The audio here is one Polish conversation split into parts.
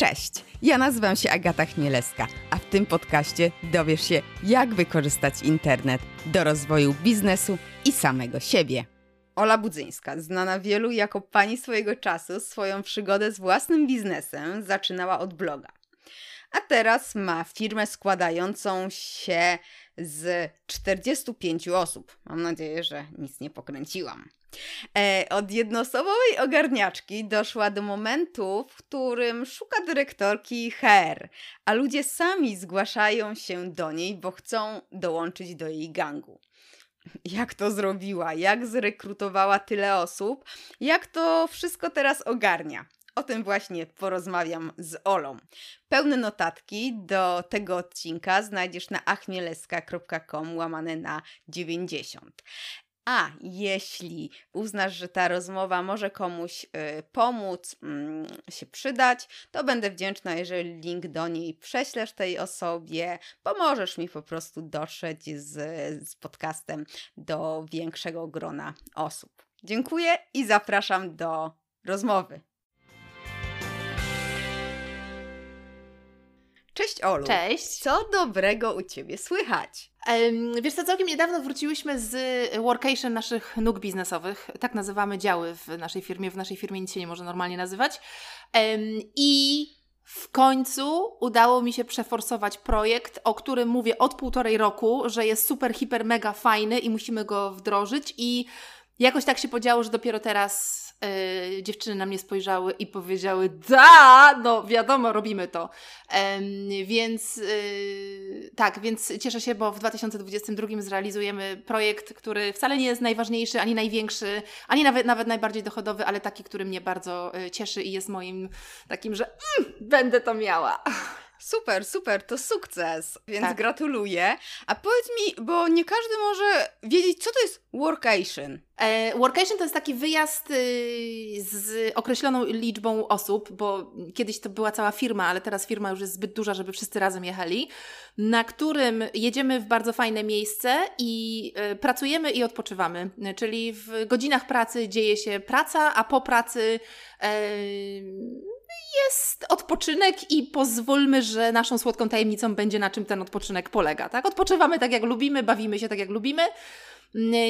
Cześć, ja nazywam się Agata Chmielewska, a w tym podcaście dowiesz się, jak wykorzystać internet do rozwoju biznesu i samego siebie. Ola Budzyńska, znana wielu jako pani swojego czasu, swoją przygodę z własnym biznesem zaczynała od bloga. A teraz ma firmę składającą się z 45 osób. Mam nadzieję, że nic nie pokręciłam. E, od jednoosobowej ogarniaczki doszła do momentu, w którym szuka dyrektorki HR, a ludzie sami zgłaszają się do niej, bo chcą dołączyć do jej gangu. Jak to zrobiła, jak zrekrutowała tyle osób, jak to wszystko teraz ogarnia. O tym właśnie porozmawiam z Olą. Pełne notatki do tego odcinka znajdziesz na achmieleska.com łamane na 90. A jeśli uznasz, że ta rozmowa może komuś y, pomóc, y, się przydać, to będę wdzięczna, jeżeli link do niej prześlesz tej osobie. Pomożesz mi po prostu dotrzeć z, z podcastem do większego grona osób. Dziękuję i zapraszam do rozmowy. Cześć Olu. Cześć. Co dobrego u Ciebie słychać? Wiesz co, całkiem niedawno wróciłyśmy z workation naszych nóg biznesowych. Tak nazywamy działy w naszej firmie. W naszej firmie nic się nie może normalnie nazywać. I w końcu udało mi się przeforsować projekt, o którym mówię od półtorej roku, że jest super, hiper, mega fajny i musimy go wdrożyć i jakoś tak się podziało, że dopiero teraz yy, dziewczyny na mnie spojrzały i powiedziały: Da, no wiadomo, robimy to. Więc yy, tak, więc cieszę się, bo w 2022 zrealizujemy projekt, który wcale nie jest najważniejszy, ani największy, ani nawet, nawet najbardziej dochodowy, ale taki, który mnie bardzo y, cieszy i jest moim takim, że mm, będę to miała. Super, super, to sukces, więc tak. gratuluję. A powiedz mi, bo nie każdy może wiedzieć, co to jest workation. E, workation to jest taki wyjazd y, z określoną liczbą osób, bo kiedyś to była cała firma, ale teraz firma już jest zbyt duża, żeby wszyscy razem jechali, na którym jedziemy w bardzo fajne miejsce i y, pracujemy i odpoczywamy. Czyli w godzinach pracy dzieje się praca, a po pracy jest odpoczynek i pozwólmy, że naszą słodką tajemnicą będzie na czym ten odpoczynek polega. Tak? Odpoczywamy tak jak lubimy, bawimy się tak jak lubimy.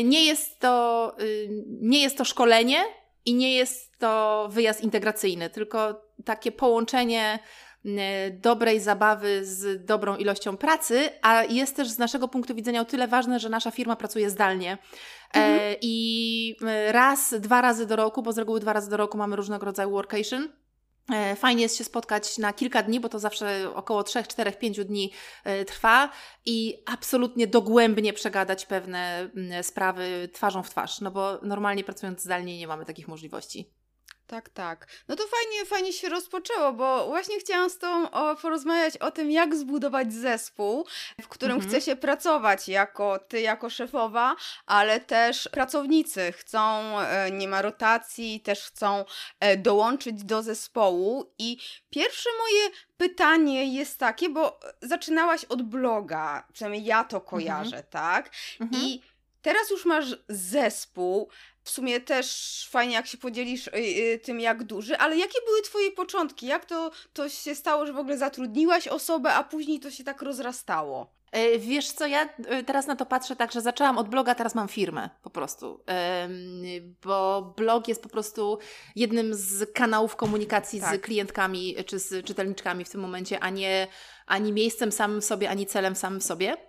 Nie jest to, y, nie jest to szkolenie i nie jest to wyjazd integracyjny, tylko takie połączenie y, dobrej zabawy z dobrą ilością pracy, a jest też z naszego punktu widzenia o tyle ważne, że nasza firma pracuje zdalnie. E, mhm. I y, raz, dwa razy do roku, bo z reguły dwa razy do roku mamy różnego rodzaju workation fajnie jest się spotkać na kilka dni, bo to zawsze około 3, 4, 5 dni e, trwa i absolutnie dogłębnie przegadać pewne sprawy twarzą w twarz, no bo normalnie pracując zdalnie nie mamy takich możliwości. Tak, tak. No to fajnie, fajnie się rozpoczęło, bo właśnie chciałam z Tobą porozmawiać o tym, jak zbudować zespół, w którym mhm. chce się pracować jako Ty, jako szefowa, ale też pracownicy chcą, e, nie ma rotacji, też chcą e, dołączyć do zespołu. I pierwsze moje pytanie jest takie, bo zaczynałaś od bloga, przynajmniej ja to kojarzę, mhm. tak? Mhm. I teraz już masz zespół. W sumie też fajnie, jak się podzielisz y, y, tym, jak duży, ale jakie były Twoje początki? Jak to, to się stało, że w ogóle zatrudniłaś osobę, a później to się tak rozrastało? E, wiesz co, ja e, teraz na to patrzę tak, że zaczęłam od bloga, teraz mam firmę po prostu. Bo blog jest po prostu jednym z kanałów komunikacji tak. z klientkami czy z czytelniczkami w tym momencie, a nie ani miejscem samym sobie, ani celem samym sobie.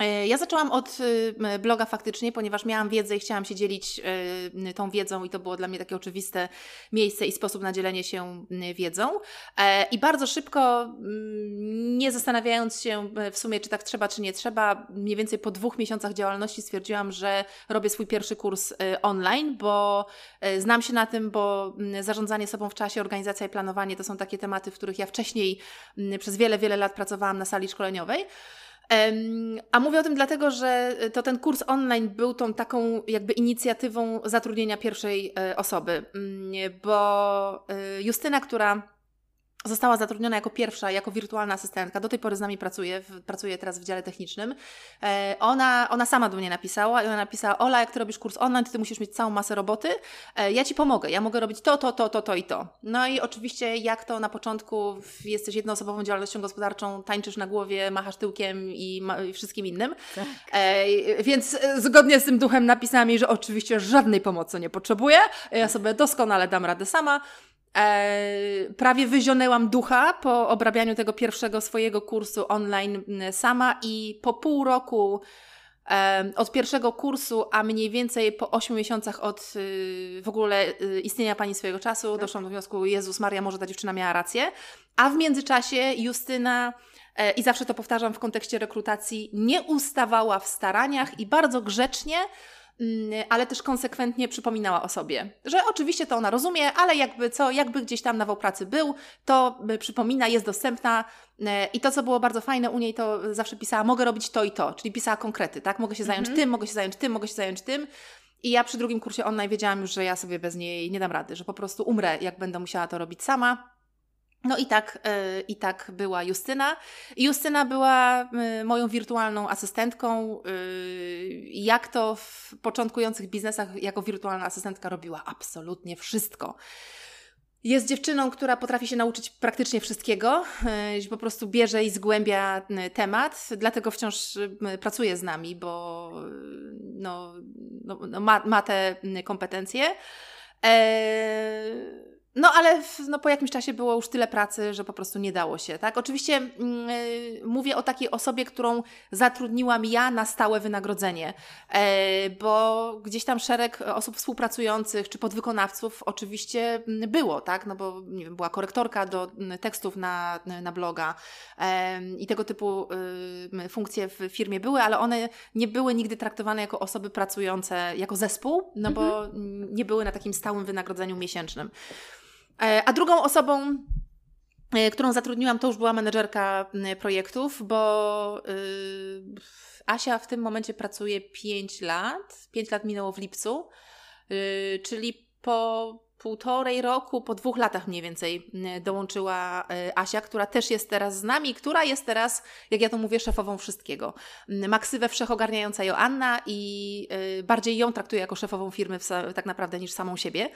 E, ja zaczęłam od y, bloga faktycznie, ponieważ miałam wiedzę i chciałam się dzielić y, tą wiedzą, i to było dla mnie takie oczywiste miejsce i sposób na dzielenie się wiedzą. E, I bardzo szybko, mm, nie zastanawiając się e, w sumie, czy tak trzeba, czy nie trzeba, mniej więcej po dwóch miesiącach działalności stwierdziłam, że robię swój pierwszy kurs online, bo znam się na tym, bo zarządzanie sobą w czasie, organizacja i planowanie to są takie tematy, w których ja wcześniej przez wiele, wiele lat pracowałam na sali szkoleniowej. A mówię o tym dlatego, że to ten kurs online był tą taką jakby inicjatywą zatrudnienia pierwszej e, osoby, mm, bo e, Justyna, która została zatrudniona jako pierwsza, jako wirtualna asystentka. Do tej pory z nami pracuje, w, pracuje teraz w dziale technicznym. E, ona, ona sama do mnie napisała i ona napisała, Ola, jak ty robisz kurs online, to ty musisz mieć całą masę roboty, e, ja ci pomogę, ja mogę robić to, to, to, to, to i to. No i oczywiście jak to na początku jesteś jednoosobową działalnością gospodarczą, tańczysz na głowie, machasz tyłkiem i, ma, i wszystkim innym. Tak. E, więc zgodnie z tym duchem napisałam jej, że oczywiście żadnej pomocy nie potrzebuję, ja sobie doskonale dam radę sama. E, prawie wyzionęłam ducha po obrabianiu tego pierwszego swojego kursu online sama i po pół roku e, od pierwszego kursu, a mniej więcej po 8 miesiącach od y, w ogóle y, istnienia Pani swojego czasu, tak. doszłam do wniosku, Jezus Maria, może ta dziewczyna miała rację. A w międzyczasie Justyna e, i zawsze to powtarzam w kontekście rekrutacji, nie ustawała w staraniach i bardzo grzecznie Mm, ale też konsekwentnie przypominała o sobie, że oczywiście to ona rozumie, ale jakby co, jakby gdzieś tam nawał pracy był, to y, przypomina, jest dostępna y, i to, co było bardzo fajne u niej, to zawsze pisała, mogę robić to i to, czyli pisała konkrety, tak, mogę się zająć mm -hmm. tym, mogę się zająć tym, mogę się zająć tym i ja przy drugim kursie online wiedziałam już, że ja sobie bez niej nie dam rady, że po prostu umrę, jak będę musiała to robić sama. No i tak, yy, i tak była Justyna. Justyna była yy, moją wirtualną asystentką. Yy, jak to w początkujących biznesach jako wirtualna asystentka robiła absolutnie wszystko. Jest dziewczyną, która potrafi się nauczyć praktycznie wszystkiego, po prostu bierze i zgłębia temat, dlatego wciąż pracuje z nami, bo no, no, no ma, ma te kompetencje. Eee, no ale w, no, po jakimś czasie było już tyle pracy, że po prostu nie dało się, tak? Oczywiście yy, mówię o takiej osobie, którą zatrudniłam ja na stałe wynagrodzenie, yy, bo gdzieś tam szereg osób współpracujących czy podwykonawców oczywiście mm, było, tak? No bo nie wiem, była korektorka do mm, tekstów na, na bloga yy, i tego typu y, funkcje w firmie były, ale one nie były nigdy traktowane jako osoby pracujące jako zespół, no bo mhm. nie były na takim stałym wynagrodzeniu miesięcznym. E, a drugą osobą, e, którą zatrudniłam, to już była menedżerka projektów, bo y, Asia w tym momencie pracuje 5 lat. 5 lat minęło w lipcu, y, czyli po półtorej roku, po dwóch latach mniej więcej dołączyła y, Asia, która też jest teraz z nami, która jest teraz, jak ja to mówię, szefową wszystkiego. Maksywę wszechogarniająca Joanna i bardziej ją traktuje jako szefową firmy tak naprawdę niż samą siebie.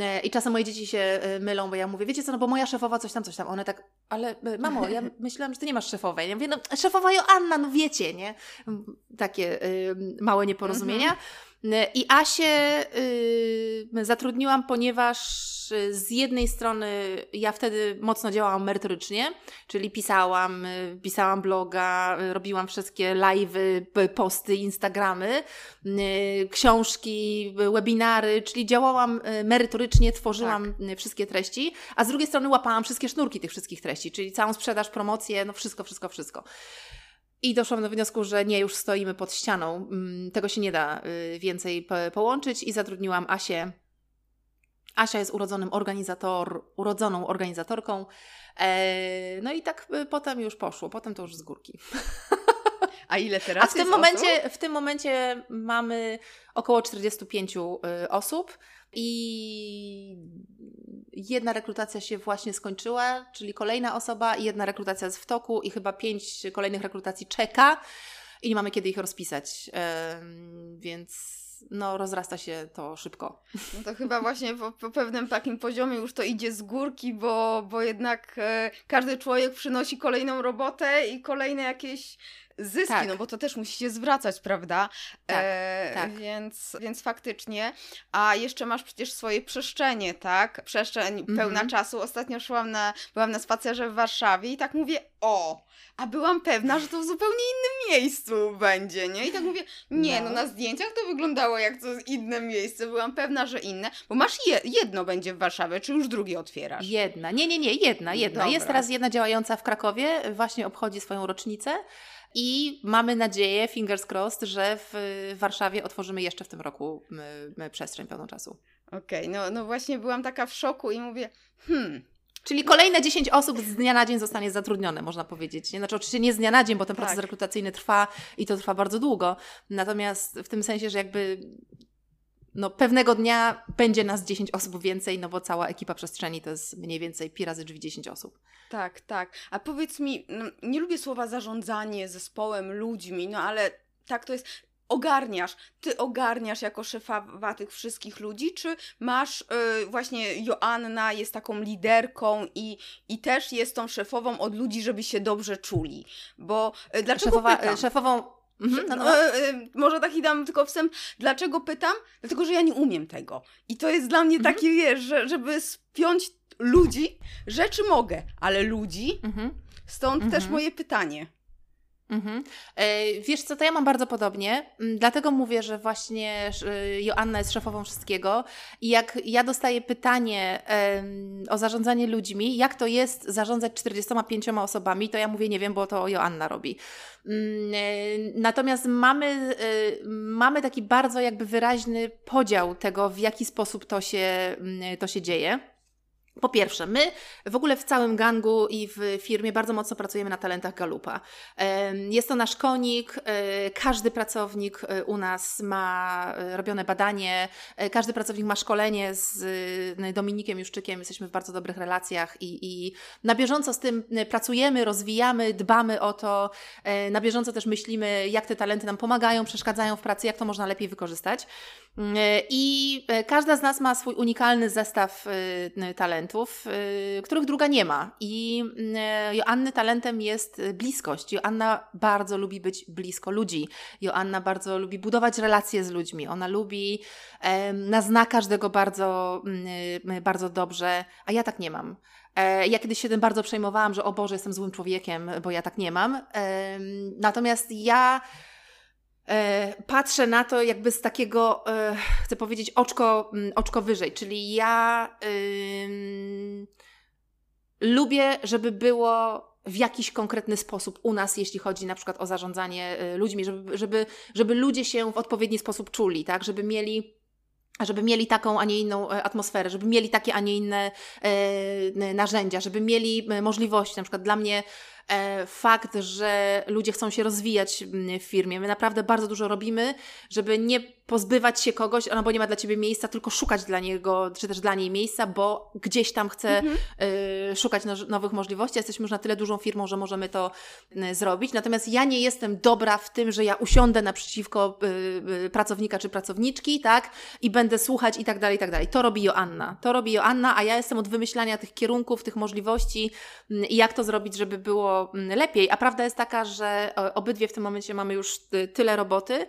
E, I czasem moje dzieci się e, mylą, bo ja mówię, wiecie co, no bo moja szefowa coś tam, coś tam. One tak, ale e, mamo, ja myślałam, że ty nie masz szefowej. Ja mówię, no szefowa Joanna, no wiecie, nie? Takie y, małe nieporozumienia. Mhm. I Asię y, zatrudniłam, ponieważ y, z jednej strony ja wtedy mocno działałam merytorycznie, czyli pisałam, y, pisałam bloga, y, robiłam wszystkie live'y, posty, instagramy, y, książki, webinary, czyli działałam y, merytorycznie, tworzyłam tak. wszystkie treści, a z drugiej strony łapałam wszystkie sznurki tych wszystkich treści, czyli całą sprzedaż, promocję, no wszystko, wszystko, wszystko. I doszłam do wniosku, że nie, już stoimy pod ścianą. Mm, tego się nie da y, więcej połączyć i zatrudniłam Asię. Asia jest urodzonym organizator, urodzoną organizatorką. E, no i tak y, potem już poszło, potem to już z górki. A ile teraz? A w tym, momencie, w tym momencie mamy około 45 y, osób i jedna rekrutacja się właśnie skończyła, czyli kolejna osoba, i jedna rekrutacja jest w toku i chyba pięć kolejnych rekrutacji czeka i nie mamy kiedy ich rozpisać. Więc no, rozrasta się to szybko. No to chyba właśnie po, po, pewnym takim poziomie już to idzie z górki, bo, bo jednak e, każdy człowiek przynosi kolejną robotę i kolejne jakieś zyski, tak. no bo to też musi się zwracać, prawda? Tak, e, tak. Więc, więc faktycznie. A jeszcze masz przecież swoje przestrzenie, tak? Przestrzeń mhm. pełna czasu. Ostatnio szłam na, byłam na spacerze w Warszawie i tak mówię, o, a byłam pewna, że to w zupełnie innym miejscu będzie, nie? I tak mówię, nie, no, no na zdjęciach to wyglądało jak to inne miejsce, byłam pewna, że inne, bo masz je, jedno będzie w Warszawie, czy już drugie otwierasz? Jedna, nie, nie, nie, jedna, jedna. Dobra. Jest teraz jedna działająca w Krakowie, właśnie obchodzi swoją rocznicę. I mamy nadzieję, fingers crossed, że w Warszawie otworzymy jeszcze w tym roku przestrzeń pełną czasu. Okej, okay, no, no właśnie byłam taka w szoku i mówię, hmm, Czyli kolejne 10 osób z dnia na dzień zostanie zatrudnione, można powiedzieć. Nie? Znaczy, oczywiście nie z dnia na dzień, bo ten proces tak. rekrutacyjny trwa i to trwa bardzo długo. Natomiast w tym sensie, że jakby no, pewnego dnia będzie nas 10 osób więcej, no bo cała ekipa przestrzeni to jest mniej więcej pi razy drzwi 10 osób. Tak, tak. A powiedz mi, no, nie lubię słowa zarządzanie zespołem, ludźmi, no ale tak to jest ogarniasz, ty ogarniasz jako szefa tych wszystkich ludzi, czy masz yy, właśnie Joanna jest taką liderką i, i też jest tą szefową od ludzi, żeby się dobrze czuli? Bo yy, dlaczego Szefowa, pytam? Szefową Mhm, no, no. Yy, może taki dam tylko wstęp. Dlaczego pytam? Dlatego, że ja nie umiem tego. I to jest dla mnie mhm. takie, wiesz, że, żeby spiąć ludzi, rzeczy mogę, ale ludzi, mhm. stąd też mhm. moje pytanie. Mhm. E, wiesz co, to ja mam bardzo podobnie, mm, dlatego mówię, że właśnie Joanna jest szefową wszystkiego i jak ja dostaję pytanie o zarządzanie ludźmi, jak to jest zarządzać 45 osobami, to ja mówię, nie wiem, bo to Joanna robi. Mm, e, natomiast mamy, e, mamy taki bardzo jakby wyraźny podział tego, w jaki sposób to się, mm, to się dzieje. Po pierwsze, my w ogóle w całym gangu i w firmie bardzo mocno pracujemy na talentach Galupa. Jest to nasz konik, e, każdy pracownik e, u nas ma e, robione badanie, każdy pracownik ma szkolenie z Dominikiem Juszczykiem, jesteśmy w bardzo dobrych relacjach i, i na bieżąco z tym pracujemy, rozwijamy, dbamy o to, na bieżąco też myślimy, jak te talenty nam pomagają, przeszkadzają w pracy, jak to można lepiej wykorzystać. I każda z nas ma swój unikalny zestaw talentów talentów, y, których druga nie ma. I y, Joanny talentem jest bliskość. Joanna bardzo lubi być blisko ludzi. Joanna bardzo lubi budować relacje z ludźmi. Ona lubi, ona zna każdego bardzo, y, bardzo dobrze, a ja tak nie mam. E, ja kiedyś się tym bardzo przejmowałam, że o Boże, jestem złym człowiekiem, bo ja tak nie mam. Natomiast ja patrzę na to jakby z takiego, e, chcę powiedzieć, oczko, mm, oczko wyżej, czyli ja lubię, żeby było w jakiś konkretny sposób u nas, jeśli chodzi na przykład o zarządzanie e, ludźmi, żeby, żeby, żeby ludzie się w odpowiedni sposób czuli, tak, żeby mieli żeby mieli taką, a nie inną atmosferę, żeby mieli takie, a nie inne e, narzędzia, żeby mieli możliwości. Na przykład dla mnie E, fakt, że ludzie chcą się rozwijać w firmie. My naprawdę bardzo dużo robimy, żeby nie pozbywać się kogoś, no bo nie ma dla ciebie miejsca, tylko szukać dla niego, czy też dla niej miejsca, bo gdzieś tam chce mhm. y, szukać no, nowych możliwości. Jesteśmy już na tyle dużą firmą, że możemy to y, zrobić. Natomiast ja nie jestem dobra w tym, że ja usiądę naprzeciwko y, pracownika czy pracowniczki, tak, i będę słuchać i tak dalej, i tak dalej. To robi Joanna. To robi Joanna, a ja jestem od wymyślania tych kierunków, tych możliwości i jak to zrobić, żeby było lepiej. A prawda jest taka, że obydwie w tym momencie mamy już tyle roboty,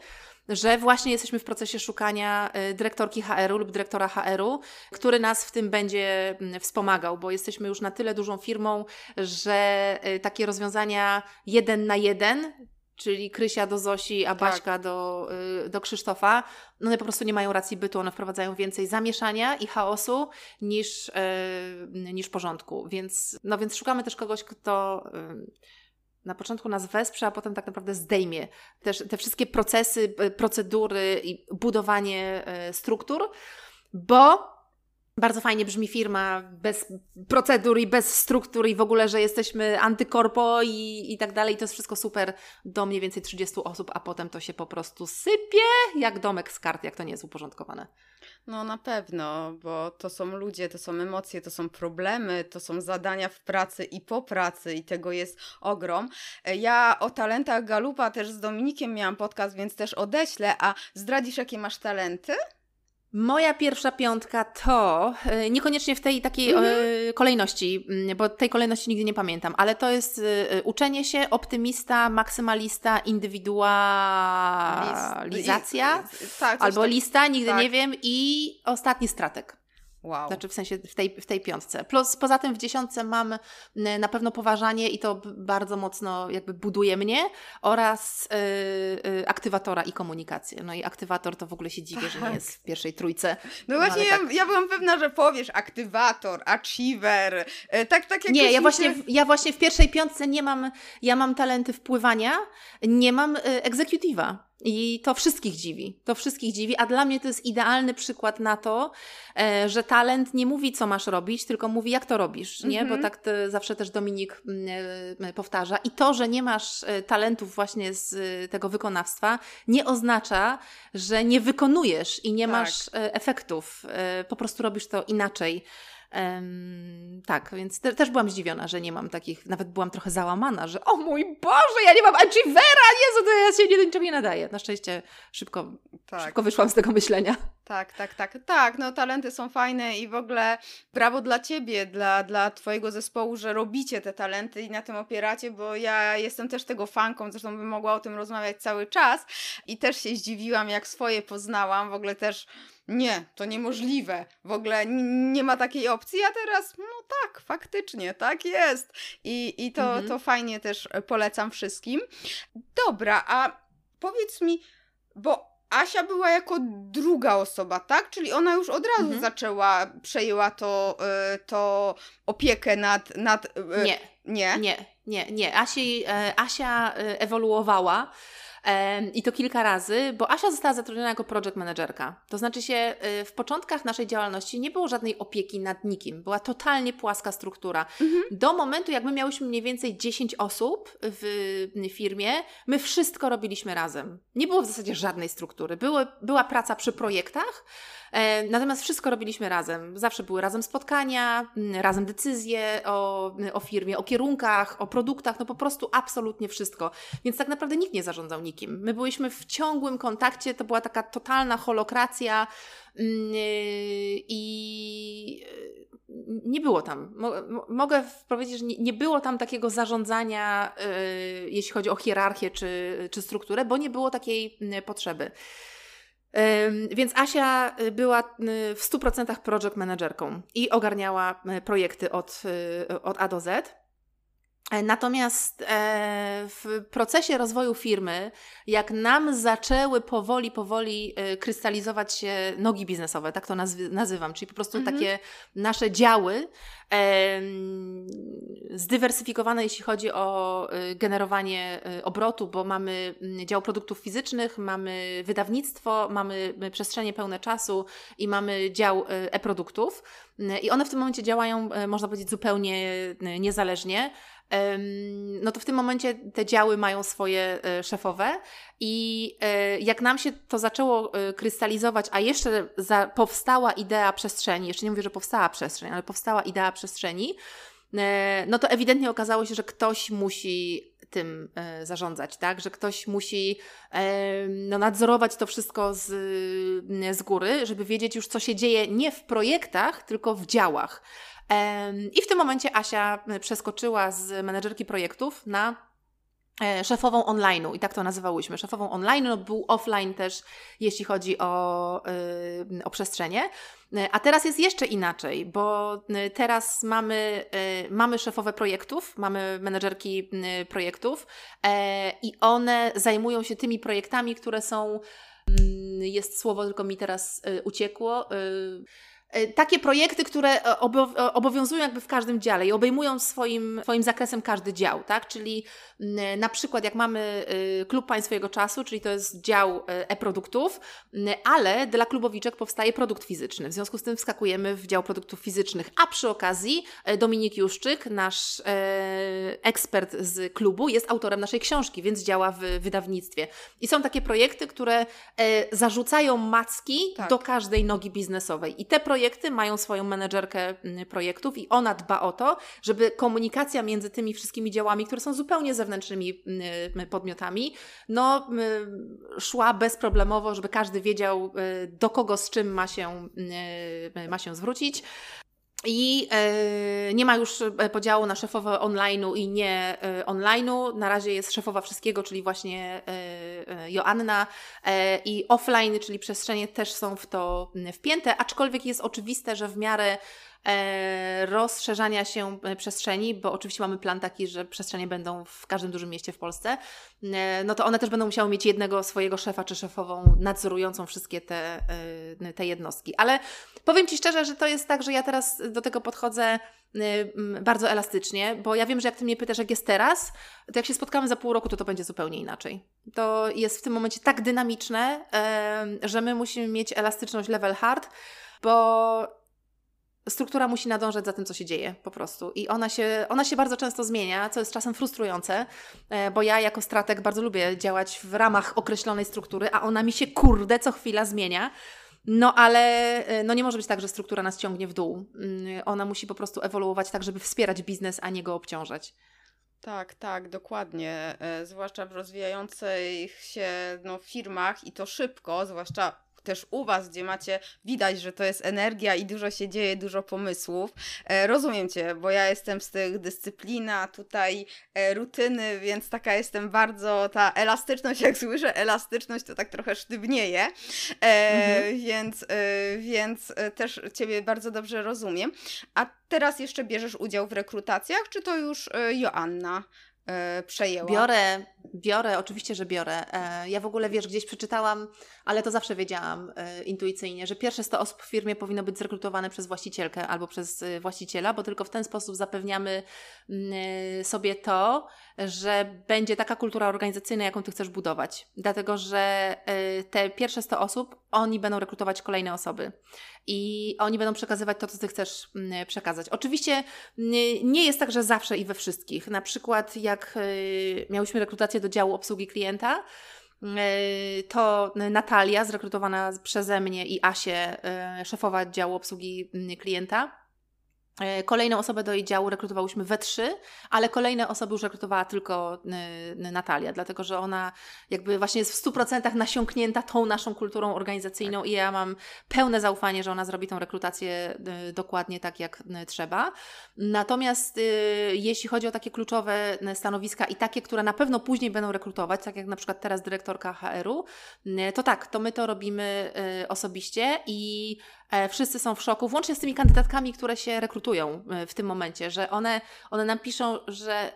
że właśnie jesteśmy w procesie szukania y, dyrektorki HR-u lub dyrektora HR-u, który nas w tym będzie mm, wspomagał, bo jesteśmy już na tyle dużą firmą, że y, takie rozwiązania jeden na jeden, czyli Krysia do Zosi, a tak. Baśka tak. do, y, do Krzysztofa, no one po prostu nie mają racji bytu, one wprowadzają więcej zamieszania i chaosu niż, niż porządku, więc, no więc szukamy też kogoś, kto na początku nas wesprze, a potem tak naprawdę zdejmie też te wszystkie procesy, e, procedury i budowanie e, struktur, bo bardzo fajnie brzmi firma bez procedur i bez struktur i w ogóle, że jesteśmy antykorpo i, i tak dalej. To jest wszystko super do mniej więcej 30 osób, a potem to się po prostu sypie jak domek z kart, jak to nie jest uporządkowane. No na pewno, bo to są ludzie, to są emocje, to są problemy, to są zadania w pracy i po pracy i tego jest ogrom. Ja o talentach Galupa też z Dominikiem miałam podcast, więc też odeślę, a zdradzisz jakie masz talenty? Moja pierwsza piątka to e, niekoniecznie w tej takiej mm -hmm. kolejności, bo tej kolejności nigdy nie pamiętam, ale to jest e, uczenie się, optymista, maksymalista, indywidualizacja tak, albo tak. lista, nigdy tak. nie wiem i ostatni stratek. Wow. Znaczy w sensie w tej, w tej piątce. Plus poza tym w dziesiątce mam na pewno poważanie i to bardzo mocno jakby buduje mnie oraz yy, yy, aktywatora i komunikację. No i aktywator to w ogóle się dziwię, że nie jest w pierwszej trójce. No, no właśnie ja, tak. ja byłam pewna, że powiesz aktywator, achiever, yy, tak, tak jak Nie, ja właśnie, w, ja właśnie w pierwszej piątce nie mam, ja mam talenty wpływania, nie mam egzekutywa. I to wszystkich dziwi. To wszystkich dziwi, a dla mnie to jest idealny przykład na to, e, że talent nie mówi, co masz robić, tylko mówi, jak to robisz, nie? Bo mhm. tak zawsze też Dominik mm, e, powtarza. I to, że nie masz e, talentów właśnie z tego wykonawstwa, nie oznacza, że nie wykonujesz i nie tak. masz efektów. Po prostu robisz to inaczej. Um, tak, więc te, też byłam zdziwiona, że nie mam takich, nawet byłam trochę załamana, że o mój Boże, ja nie mam Achievera, Jezu, to ja się nie, niczego nie nadaję. Na szczęście szybko, tak. szybko wyszłam z tego myślenia. Tak, tak, tak, tak, no talenty są fajne i w ogóle brawo dla Ciebie, dla, dla Twojego zespołu, że robicie te talenty i na tym opieracie, bo ja jestem też tego fanką, zresztą bym mogła o tym rozmawiać cały czas i też się zdziwiłam, jak swoje poznałam, w ogóle też nie, to niemożliwe, w ogóle nie ma takiej opcji, a teraz, no tak, faktycznie, tak jest. I, i to, mhm. to fajnie też polecam wszystkim. Dobra, a powiedz mi, bo Asia była jako druga osoba, tak? Czyli ona już od razu mhm. zaczęła, przejęła to, y, to opiekę nad. nad y, nie. Nie? Nie, nie, nie. Asi, e, Asia e, ewoluowała. I to kilka razy, bo Asia została zatrudniona jako project managerka. To znaczy się, y, w początkach naszej działalności nie było żadnej opieki nad nikim. Była totalnie płaska struktura. Mhm. Do momentu, jak my miałyśmy mniej więcej 10 osób w firmie, my wszystko robiliśmy razem. Nie było w zasadzie żadnej struktury. Były, była praca przy projektach, natomiast wszystko robiliśmy razem. Zawsze były razem spotkania, razem decyzje o, o firmie, o kierunkach, o produktach, no po prostu absolutnie wszystko. Więc tak naprawdę nikt nie zarządzał nikim. My byliśmy w ciągłym kontakcie, to była taka totalna holokracja mm, i nie było tam. Mogę powiedzieć, że nie było tam takiego zarządzania, e, jeśli chodzi o hierarchię czy, czy strukturę, bo nie było takiej mm, potrzeby. Więc Asia y, była y, w 100% project managerką i ogarniała y, projekty od, od A do Z. E, natomiast e, w procesie rozwoju firmy, jak nam zaczęły powoli, powoli e, krystalizować się nogi biznesowe, tak to nazywam, czyli po prostu mhm. takie nasze działy zdywersyfikowane, jeśli chodzi o generowanie obrotu, bo mamy mm, dział produktów fizycznych, mamy wydawnictwo, mamy przestrzenie pełne czasu i mamy dział e-produktów. I one w tym momencie działają, można powiedzieć, zupełnie niezależnie no to w tym momencie te działy mają swoje e, szefowe i e, jak nam się to zaczęło e, krystalizować, a jeszcze powstała idea przestrzeni, jeszcze nie mówię, że powstała przestrzeń, ale powstała idea przestrzeni, no to ewidentnie okazało się, że ktoś musi tym zarządzać, tak? Że ktoś musi no, nadzorować to wszystko z, z góry, żeby wiedzieć już, co się dzieje nie w projektach, tylko w działach. I w tym momencie Asia e, przeskoczyła z menedżerki projektów na e, szefową online'u i tak to nazywałyśmy. Szefową online, no był offline też, jeśli chodzi o, e, o przestrzenie. A teraz jest jeszcze inaczej, bo teraz mamy, mamy szefowe projektów, mamy menedżerki projektów i one zajmują się tymi projektami, które są, jest słowo, tylko mi teraz uciekło, E, takie projekty, które e, e, obowiązują jakby w każdym dziale i obejmują swoim, swoim zakresem każdy dział, tak? Czyli na przykład jak mamy klub Państwowego Czasu, czyli to jest dział e-produktów, ale dla klubowiczek powstaje produkt fizyczny. W związku z tym wskakujemy w dział produktów fizycznych, a przy okazji Dominik Juszczyk, nasz ekspert z klubu, jest autorem naszej książki, więc działa w wydawnictwie. I są takie projekty, które zarzucają macki tak. do każdej nogi biznesowej. I te projekty projekty mają swoją menedżerkę mm, projektów i ona dba o to, żeby komunikacja między tymi wszystkimi działami, które są zupełnie zewnętrznymi mm, podmiotami, no, mm, szła bezproblemowo, żeby każdy wiedział, y, do kogo z czym ma się, y, ma się zwrócić. I e, nie ma już e, podziału na szefowe online'u i nie e, online'u. Na razie jest szefowa wszystkiego, czyli właśnie Joanna. I offline, czyli przestrzenie też są w to wpięte, aczkolwiek jest oczywiste, że w miarę rozszerzania się e, przestrzeni, bo oczywiście mamy plan taki, że przestrzenie będą w każdym dużym mieście w Polsce, e, no to one też będą musiały mieć jednego swojego szefa czy szefową nadzorującą wszystkie te, e, te jednostki. Ale powiem Ci szczerze, że to jest tak, że ja teraz do tego podchodzę bardzo elastycznie, bo ja wiem, że jak Ty mnie pytasz, jak jest teraz, to jak się spotkamy za pół roku, to to będzie zupełnie inaczej. To jest w tym momencie tak dynamiczne, że my musimy mieć elastyczność level hard, bo struktura musi nadążać za tym, co się dzieje po prostu. I ona się, ona się bardzo często zmienia, co jest czasem frustrujące, e, bo ja jako strateg bardzo lubię działać w ramach określonej struktury, a ona mi się kurde co chwila zmienia. No ale e, no nie może być tak, że struktura nas ciągnie w dół. Mm, ona musi po prostu ewoluować tak, żeby wspierać biznes, a nie go obciążać. Tak, tak, dokładnie. E, zwłaszcza w rozwijających się no, firmach i to szybko, zwłaszcza też u Was, gdzie macie, widać, że to jest energia i dużo się dzieje, dużo pomysłów. E, rozumiem Cię, bo ja jestem z tych dyscyplina, tutaj e, rutyny, więc taka jestem bardzo, ta elastyczność, jak słyszę elastyczność, to tak trochę sztywnieje, e, mhm. więc, e, więc e, też Ciebie bardzo dobrze rozumiem. A teraz jeszcze bierzesz udział w rekrutacjach, czy to już e, Joanna przejęła? Biorę, biorę, oczywiście, że biorę. Ja w ogóle, wiesz, gdzieś przeczytałam ale to zawsze wiedziałam e, intuicyjnie, że pierwsze 100 osób w firmie powinno być zrekrutowane przez właścicielkę albo przez e, właściciela, bo tylko w ten sposób zapewniamy mm, e, sobie to, że będzie taka kultura organizacyjna, jaką Ty chcesz budować. Dlatego, że te pierwsze 100 osób, oni będą rekrutować kolejne osoby i oni będą przekazywać to, co Ty chcesz mm, przekazać. Oczywiście nie jest tak, że zawsze i we wszystkich. Na przykład jak miałyśmy rekrutację do działu obsługi klienta, E, to Natalia, zrekrutowana przeze mnie i Asię, e, szefowa działu obsługi klienta, kolejną osobę do jej działu rekrutowałyśmy we trzy, ale kolejne osoby już rekrutowała tylko Natalia, dlatego że ona jakby właśnie jest w 100% nasiąknięta tą naszą kulturą organizacyjną tak. i ja mam pełne zaufanie, że ona zrobi tą rekrutację dokładnie tak, jak trzeba. Natomiast y, jeśli chodzi o takie kluczowe stanowiska i takie, które na pewno później będą rekrutować, tak jak na przykład teraz dyrektorka HR-u, to tak, to my to robimy y, osobiście i E, wszyscy są w szoku, włącznie z tymi kandydatkami, które się rekrutują e, w tym momencie, że one, one nam piszą, że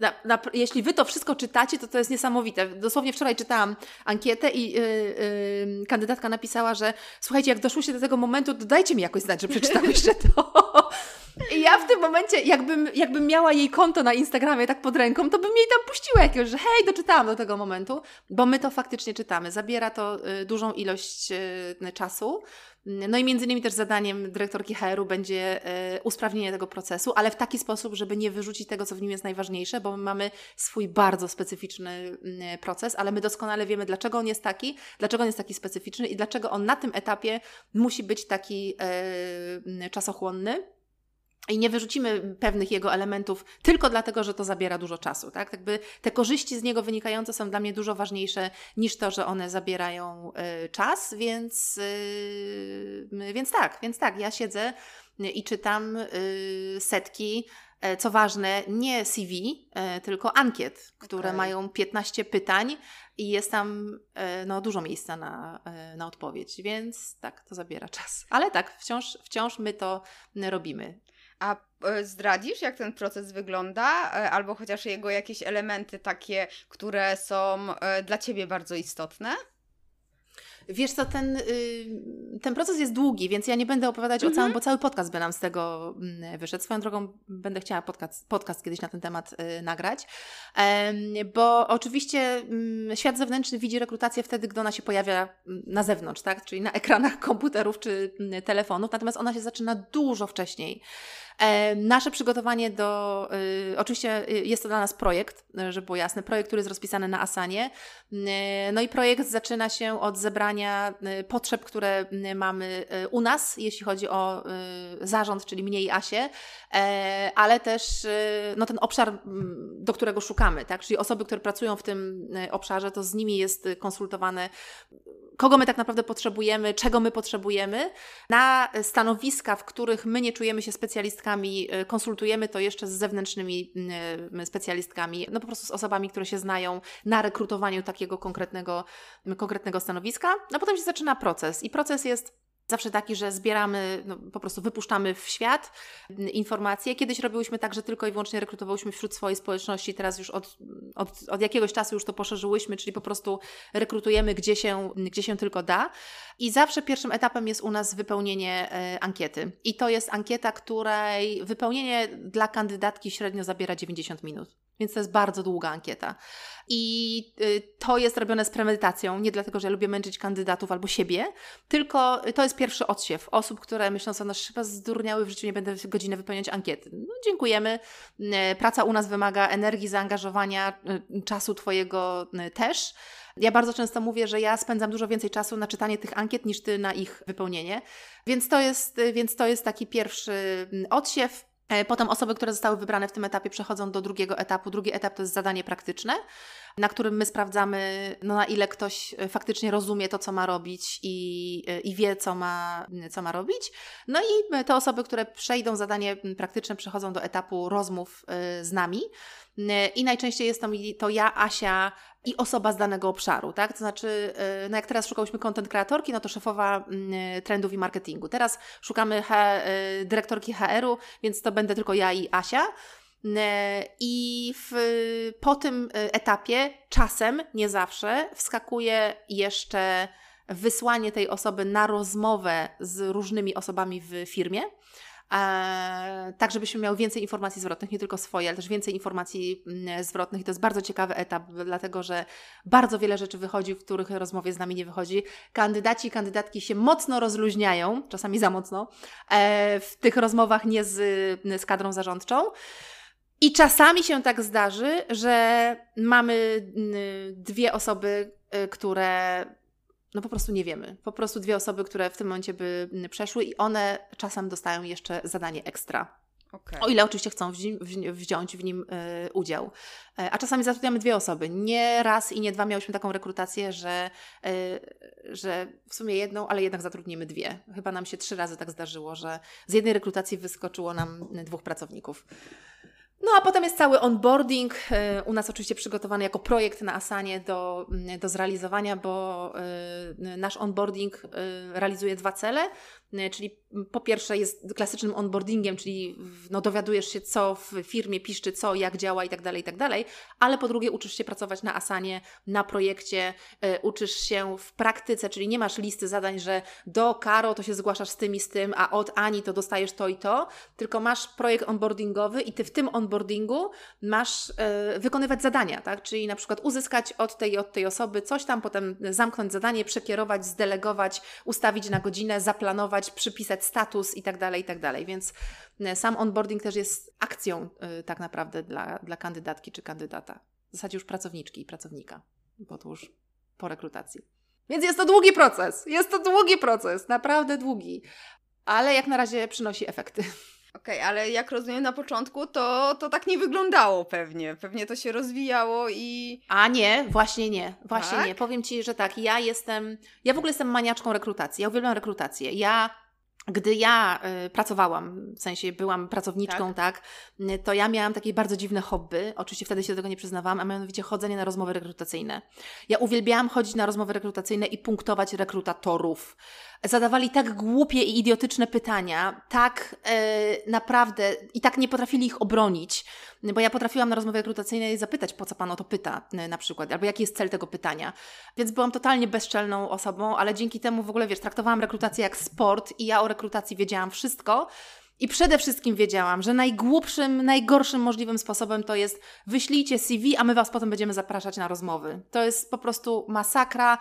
na, na, jeśli wy to wszystko czytacie, to to jest niesamowite. Dosłownie wczoraj czytałam ankietę i yy, yy, kandydatka napisała, że słuchajcie, jak doszło się do tego momentu, to dajcie mi jakoś znać, że przeczytałyście to. I ja w tym momencie, jakbym, jakbym miała jej konto na Instagramie tak pod ręką, to bym jej tam puściła jakiegoś, że hej, doczytałam do tego momentu, bo my to faktycznie czytamy. Zabiera to dużą ilość czasu. No i między innymi też zadaniem dyrektorki HR-u będzie y, usprawnienie tego procesu, ale w taki sposób, żeby nie wyrzucić tego, co w nim jest najważniejsze, bo my mamy swój bardzo specyficzny proces, ale my doskonale wiemy, dlaczego on jest taki, dlaczego on jest taki specyficzny i dlaczego on na tym etapie musi być taki czasochłonny i nie wyrzucimy pewnych jego elementów tylko dlatego, że to zabiera dużo czasu. Tak? Jakby te korzyści z niego wynikające są dla mnie dużo ważniejsze niż to, że one zabierają y, czas, więc, y, więc tak, więc tak, ja siedzę i czytam y, setki e, co ważne, nie CV, e, tylko ankiet, które okay. mają 15 pytań i jest tam e, no, dużo miejsca na, na odpowiedź, więc tak, to zabiera czas. Ale tak, wciąż, wciąż my to robimy. A e, zdradzisz, jak ten proces wygląda, e, albo chociaż jego jakieś elementy takie, które są e, dla ciebie bardzo istotne? Wiesz co, ten, y, ten proces jest długi, więc ja nie będę opowiadać mhm. o całym, bo cały podcast by nam z tego mm, wyszedł. Swoją drogą będę chciała podcast, podcast kiedyś na ten temat y, nagrać, bo oczywiście mm, świat zewnętrzny widzi rekrutację wtedy, gdy ona się pojawia mm, na zewnątrz, tak? czyli na ekranach komputerów czy telefonów, natomiast ona się zaczyna dużo wcześniej. E, nasze przygotowanie do, y, oczywiście y, jest to dla nas projekt, żeby było jasne, projekt, który jest rozpisany na Asanie. No i projekt zaczyna się od zebrania potrzeb, które mamy u nas, jeśli chodzi o zarząd, czyli mnie i Asię, e, ale też no, ten obszar, do którego szukamy, tak? czyli osoby, które pracują w tym obszarze, to z nimi jest konsultowane kogo my tak naprawdę potrzebujemy, czego my potrzebujemy. Na stanowiska, w których my nie czujemy się specjalistkami, y, konsultujemy to jeszcze z zewnętrznymi y, specjalistkami, no po prostu z osobami, które się znają na rekrutowaniu takiego konkretnego, konkretnego stanowiska. No potem się zaczyna proces i proces jest zawsze taki, że zbieramy, no, po prostu wypuszczamy w świat informacje. Kiedyś robiłyśmy tak, że tylko i wyłącznie rekrutowałyśmy wśród swojej społeczności, teraz już od, od, od jakiegoś czasu już to poszerzyłyśmy, czyli po prostu rekrutujemy gdzie się, gdzie się tylko da. I zawsze pierwszym etapem jest u nas wypełnienie e, ankiety. I to jest ankieta, której wypełnienie dla kandydatki średnio zabiera 90 minut. Więc to jest bardzo długa ankieta. I y, to jest robione z premedytacją, nie dlatego, że ja lubię męczyć kandydatów albo siebie, tylko to jest pierwszy odsiew osób, które myślą sobie, no chyba zdurniały w życiu, nie będę godzinę wypełniać ankiety. No dziękujemy. Y, praca u nas wymaga energii, zaangażowania, y, czasu Twojego też. Ja bardzo często mówię, że ja spędzam dużo więcej czasu na czytanie tych ankiet niż ty na ich wypełnienie. Więc to jest, więc to jest taki pierwszy odsiew. E, potem osoby, które zostały wybrane w tym etapie, przechodzą do drugiego etapu. Drugi etap to jest zadanie praktyczne, na którym my sprawdzamy, no, na ile ktoś e, faktycznie rozumie to, co ma robić i, e, i wie, co ma, co ma robić. No i te osoby, które przejdą zadanie praktyczne, przechodzą do etapu rozmów z nami. I najczęściej jest to, to ja, Asia i osoba z danego obszaru, tak? To znaczy, no jak teraz szukałyśmy content kreatorki, no to szefowa trendów i marketingu. Teraz szukamy dyrektorki HR-u, więc to będę tylko ja i Asia. I w, po tym etapie czasem, nie zawsze, wskakuje jeszcze wysłanie tej osoby na rozmowę z różnymi osobami w firmie tak żebyśmy miały więcej informacji zwrotnych, nie tylko swoje, ale też więcej informacji mm, zwrotnych. I to jest bardzo ciekawy etap, dlatego że bardzo wiele rzeczy wychodzi, w których rozmowie z nami nie wychodzi. Kandydaci i kandydatki się mocno rozluźniają, czasami za mocno, e, w tych rozmowach nie z, z kadrą zarządczą. I czasami się tak zdarzy, że mamy dwie osoby, y, które no po prostu nie wiemy. Po prostu dwie osoby, które w tym momencie by przeszły i one czasem dostają jeszcze zadanie ekstra. Okay. O ile oczywiście chcą wziąć w nim y, udział. E, a czasami zatrudniamy dwie osoby. Nie raz i nie dwa miałyśmy taką rekrutację, że, y, że w sumie jedną, ale jednak zatrudnimy dwie. Chyba nam się trzy razy tak zdarzyło, że z jednej rekrutacji wyskoczyło nam dwóch pracowników. No a potem jest cały onboarding, e, u nas oczywiście przygotowany jako projekt na Asanie do, mm, do zrealizowania, bo e, nasz onboarding e, realizuje dwa cele. E, czyli po pierwsze jest klasycznym onboardingiem, czyli no, dowiadujesz się, co w firmie piszczy, co, jak działa i tak dalej, i tak dalej, ale po drugie uczysz się pracować na Asanie, na projekcie, y, uczysz się w praktyce, czyli nie masz listy zadań, że do Karo to się zgłaszasz z tym i z tym, a od Ani to dostajesz to i to, tylko masz projekt onboardingowy i ty w tym onboardingu masz y, wykonywać zadania, tak? Czyli na przykład uzyskać od tej od tej osoby coś tam, potem zamknąć zadanie, przekierować, zdelegować, ustawić na godzinę, zaplanować, przypisać status i tak dalej, i tak dalej. Więc e, sam onboarding też jest akcją y, tak naprawdę dla, dla kandydatki czy kandydata. W zasadzie już pracowniczki i pracownika, bo to już po rekrutacji. Więc jest to długi proces. Jest to długi proces, naprawdę długi. Ale jak na razie przynosi efekty. Okej, okay, ale jak rozumiem na początku, to, to tak nie wyglądało pewnie. Pewnie to się rozwijało i. A nie, właśnie nie. Właśnie tak? nie. Powiem Ci, że tak, ja jestem. Ja w ogóle jestem maniaczką rekrutacji. Ja uwielbiam rekrutację. Ja gdy ja y, pracowałam, w sensie byłam pracowniczką, tak. tak, to ja miałam takie bardzo dziwne hobby. Oczywiście wtedy się do tego nie przyznawałam, a mianowicie chodzenie na rozmowy rekrutacyjne. Ja uwielbiałam chodzić na rozmowy rekrutacyjne i punktować rekrutatorów zadawali tak głupie i idiotyczne pytania, tak e, naprawdę i tak nie potrafili ich obronić, bo ja potrafiłam na rozmowie rekrutacyjnej zapytać, po co pan o to pyta e, na przykład, albo jaki jest cel tego pytania. Więc byłam totalnie bezczelną osobą, ale dzięki temu w ogóle, wiesz, traktowałam rekrutację jak sport i ja o rekrutacji wiedziałam wszystko. I przede wszystkim wiedziałam, że najgłupszym, najgorszym możliwym sposobem to jest wyślijcie CV, a my Was potem będziemy zapraszać na rozmowy. To jest po prostu masakra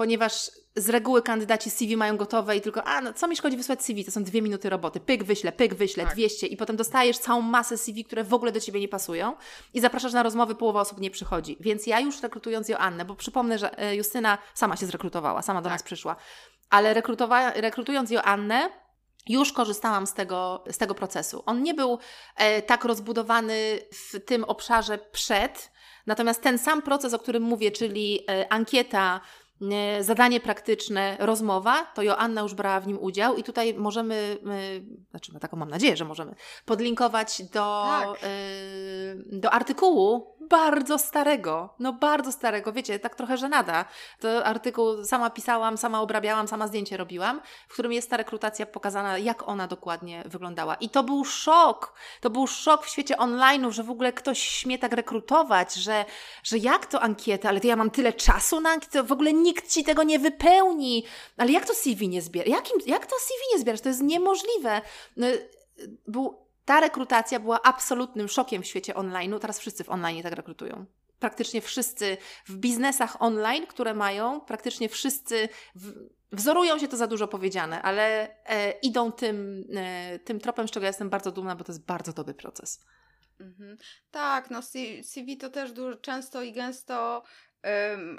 ponieważ z reguły kandydaci CV mają gotowe i tylko, a no, co mi szkodzi wysłać CV? To są dwie minuty roboty. Pyk wyślę, pyk wyślę, tak. 200 i potem dostajesz całą masę CV, które w ogóle do Ciebie nie pasują i zapraszasz na rozmowy, połowa osób nie przychodzi. Więc ja już rekrutując Joannę, bo przypomnę, że e, Justyna sama się zrekrutowała, sama do tak. nas przyszła, ale rekrutując Joannę, już korzystałam z tego, z tego procesu. On nie był e, tak rozbudowany w tym obszarze przed, natomiast ten sam proces, o którym mówię, czyli e, ankieta, zadanie praktyczne, rozmowa, to Joanna już brała w nim udział i tutaj możemy, znaczy taką mam nadzieję, że możemy, podlinkować do, tak. y, do artykułu, bardzo starego, no bardzo starego, wiecie, tak trochę żenada. To artykuł sama pisałam, sama obrabiałam, sama zdjęcie robiłam, w którym jest ta rekrutacja pokazana, jak ona dokładnie wyglądała. I to był szok, to był szok w świecie online'u, że w ogóle ktoś śmie tak rekrutować, że, że jak to ankieta, ale to ja mam tyle czasu na ankietę, w ogóle nikt Ci tego nie wypełni, ale jak to CV nie zbiera? Jakim, jak to CV nie zbierasz? To jest niemożliwe. No, był ta rekrutacja była absolutnym szokiem w świecie online. Teraz wszyscy w online tak rekrutują. Praktycznie wszyscy w biznesach online, które mają, praktycznie wszyscy w, wzorują się, to za dużo powiedziane, ale e, idą tym, e, tym tropem, z czego jestem bardzo dumna, bo to jest bardzo dobry proces. Mhm. Tak, no CV to też dużo, często i gęsto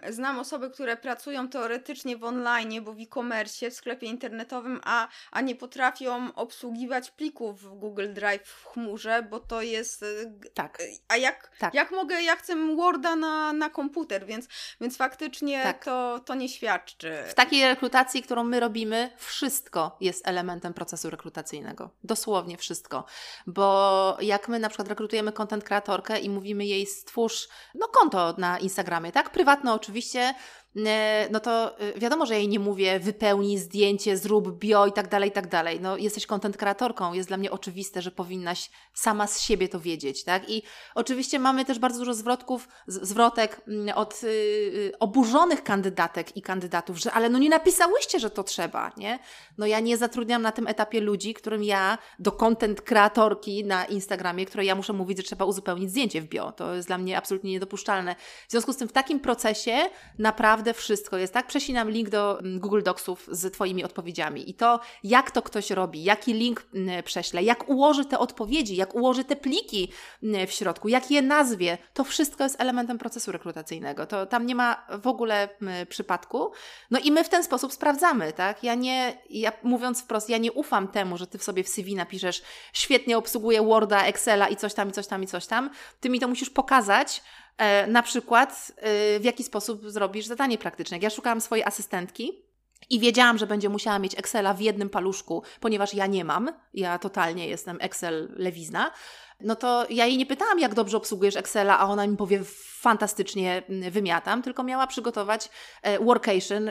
Znam osoby, które pracują teoretycznie w online, bo w e-commerce, w sklepie internetowym, a, a nie potrafią obsługiwać plików w Google Drive w chmurze, bo to jest. E, tak. A jak, tak. jak mogę, ja chcę Worda na, na komputer, więc, więc faktycznie tak. to, to nie świadczy. W takiej rekrutacji, którą my robimy, wszystko jest elementem procesu rekrutacyjnego. Dosłownie wszystko. Bo jak my na przykład rekrutujemy content kreatorkę i mówimy jej stwórz no, konto na Instagramie, tak? Prywatne oczywiście, no to e, wiadomo, że jej nie mówię wypełnij zdjęcie, zrób bio i tak dalej, i tak dalej. No jesteś content kreatorką, jest dla mnie oczywiste, że powinnaś sama z siebie to wiedzieć, tak? I oczywiście mamy też bardzo dużo zwrotków, zwrotek mm, od y, oburzonych kandydatek i kandydatów, że ale no nie napisałyście, że to trzeba, nie? No ja nie zatrudniam na tym etapie ludzi, którym ja do content kreatorki na Instagramie, której ja muszę mówić, że trzeba uzupełnić zdjęcie w bio. To jest dla mnie absolutnie niedopuszczalne. W związku z tym w takim procesie naprawdę naprawdę wszystko jest, tak? Przesinam link do mm, Google Docsów z Twoimi odpowiedziami i to, jak to ktoś robi, jaki link mm, prześle, jak ułoży te odpowiedzi, jak ułoży te pliki mm, w środku, jak je nazwie, to wszystko jest elementem procesu rekrutacyjnego. To tam nie ma w ogóle przypadku. No i my w ten sposób sprawdzamy, tak? Ja nie, ja mówiąc wprost, ja nie ufam temu, że Ty w sobie w CV napiszesz świetnie obsługuję Worda, Excela i coś tam, i coś tam, i coś tam. Ty mi to musisz pokazać, na przykład, e, w jaki sposób zrobisz zadanie praktyczne. Ja szukałam swojej asystentki, i wiedziałam, że będzie musiała mieć Excela w jednym paluszku, ponieważ ja nie mam, ja totalnie jestem Excel lewizna, no to ja jej nie pytałam, jak dobrze obsługujesz Excela, a ona mi powie, fantastycznie mm, wymiatam, tylko miała przygotować e, workation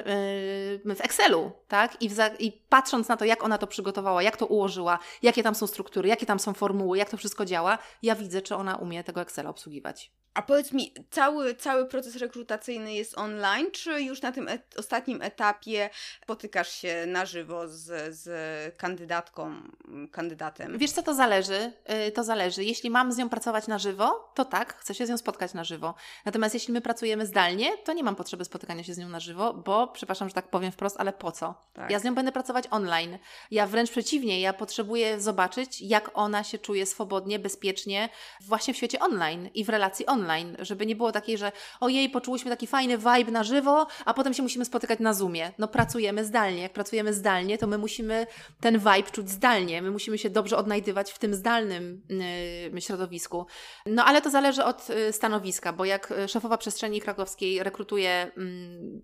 w Excelu, tak? I, I, patrząc na to, jak ona to przygotowała, jak to ułożyła, jakie tam są struktury, jakie tam są formuły, jak to wszystko działa, ja widzę, czy ona umie tego Excela obsługiwać. A powiedz mi, cały, cały proces rekrutacyjny jest online, czy już na tym et ostatnim etapie spotykasz się na żywo z, z kandydatką, kandydatem? Wiesz co, to zależy. Y, to zależy. Jeśli mam z nią pracować na żywo, to tak, chcę się z nią spotkać na żywo. Natomiast jeśli my pracujemy zdalnie, to nie mam potrzeby spotykania się z nią na żywo, bo, przepraszam, że tak powiem wprost, ale po co? Tak. Ja z nią będę pracować online. Ja wręcz przeciwnie, ja potrzebuję zobaczyć, jak ona się czuje swobodnie, bezpiecznie właśnie w świecie online i w relacji online żeby nie było takiej, że ojej, poczułyśmy taki fajny vibe na żywo, a potem się musimy spotykać na Zoomie. No pracujemy zdalnie. Jak pracujemy zdalnie, to my musimy ten vibe czuć zdalnie. My musimy się dobrze odnajdywać w tym zdalnym yy, środowisku. No ale to zależy od yy, stanowiska, bo jak szefowa przestrzeni krakowskiej rekrutuje yy,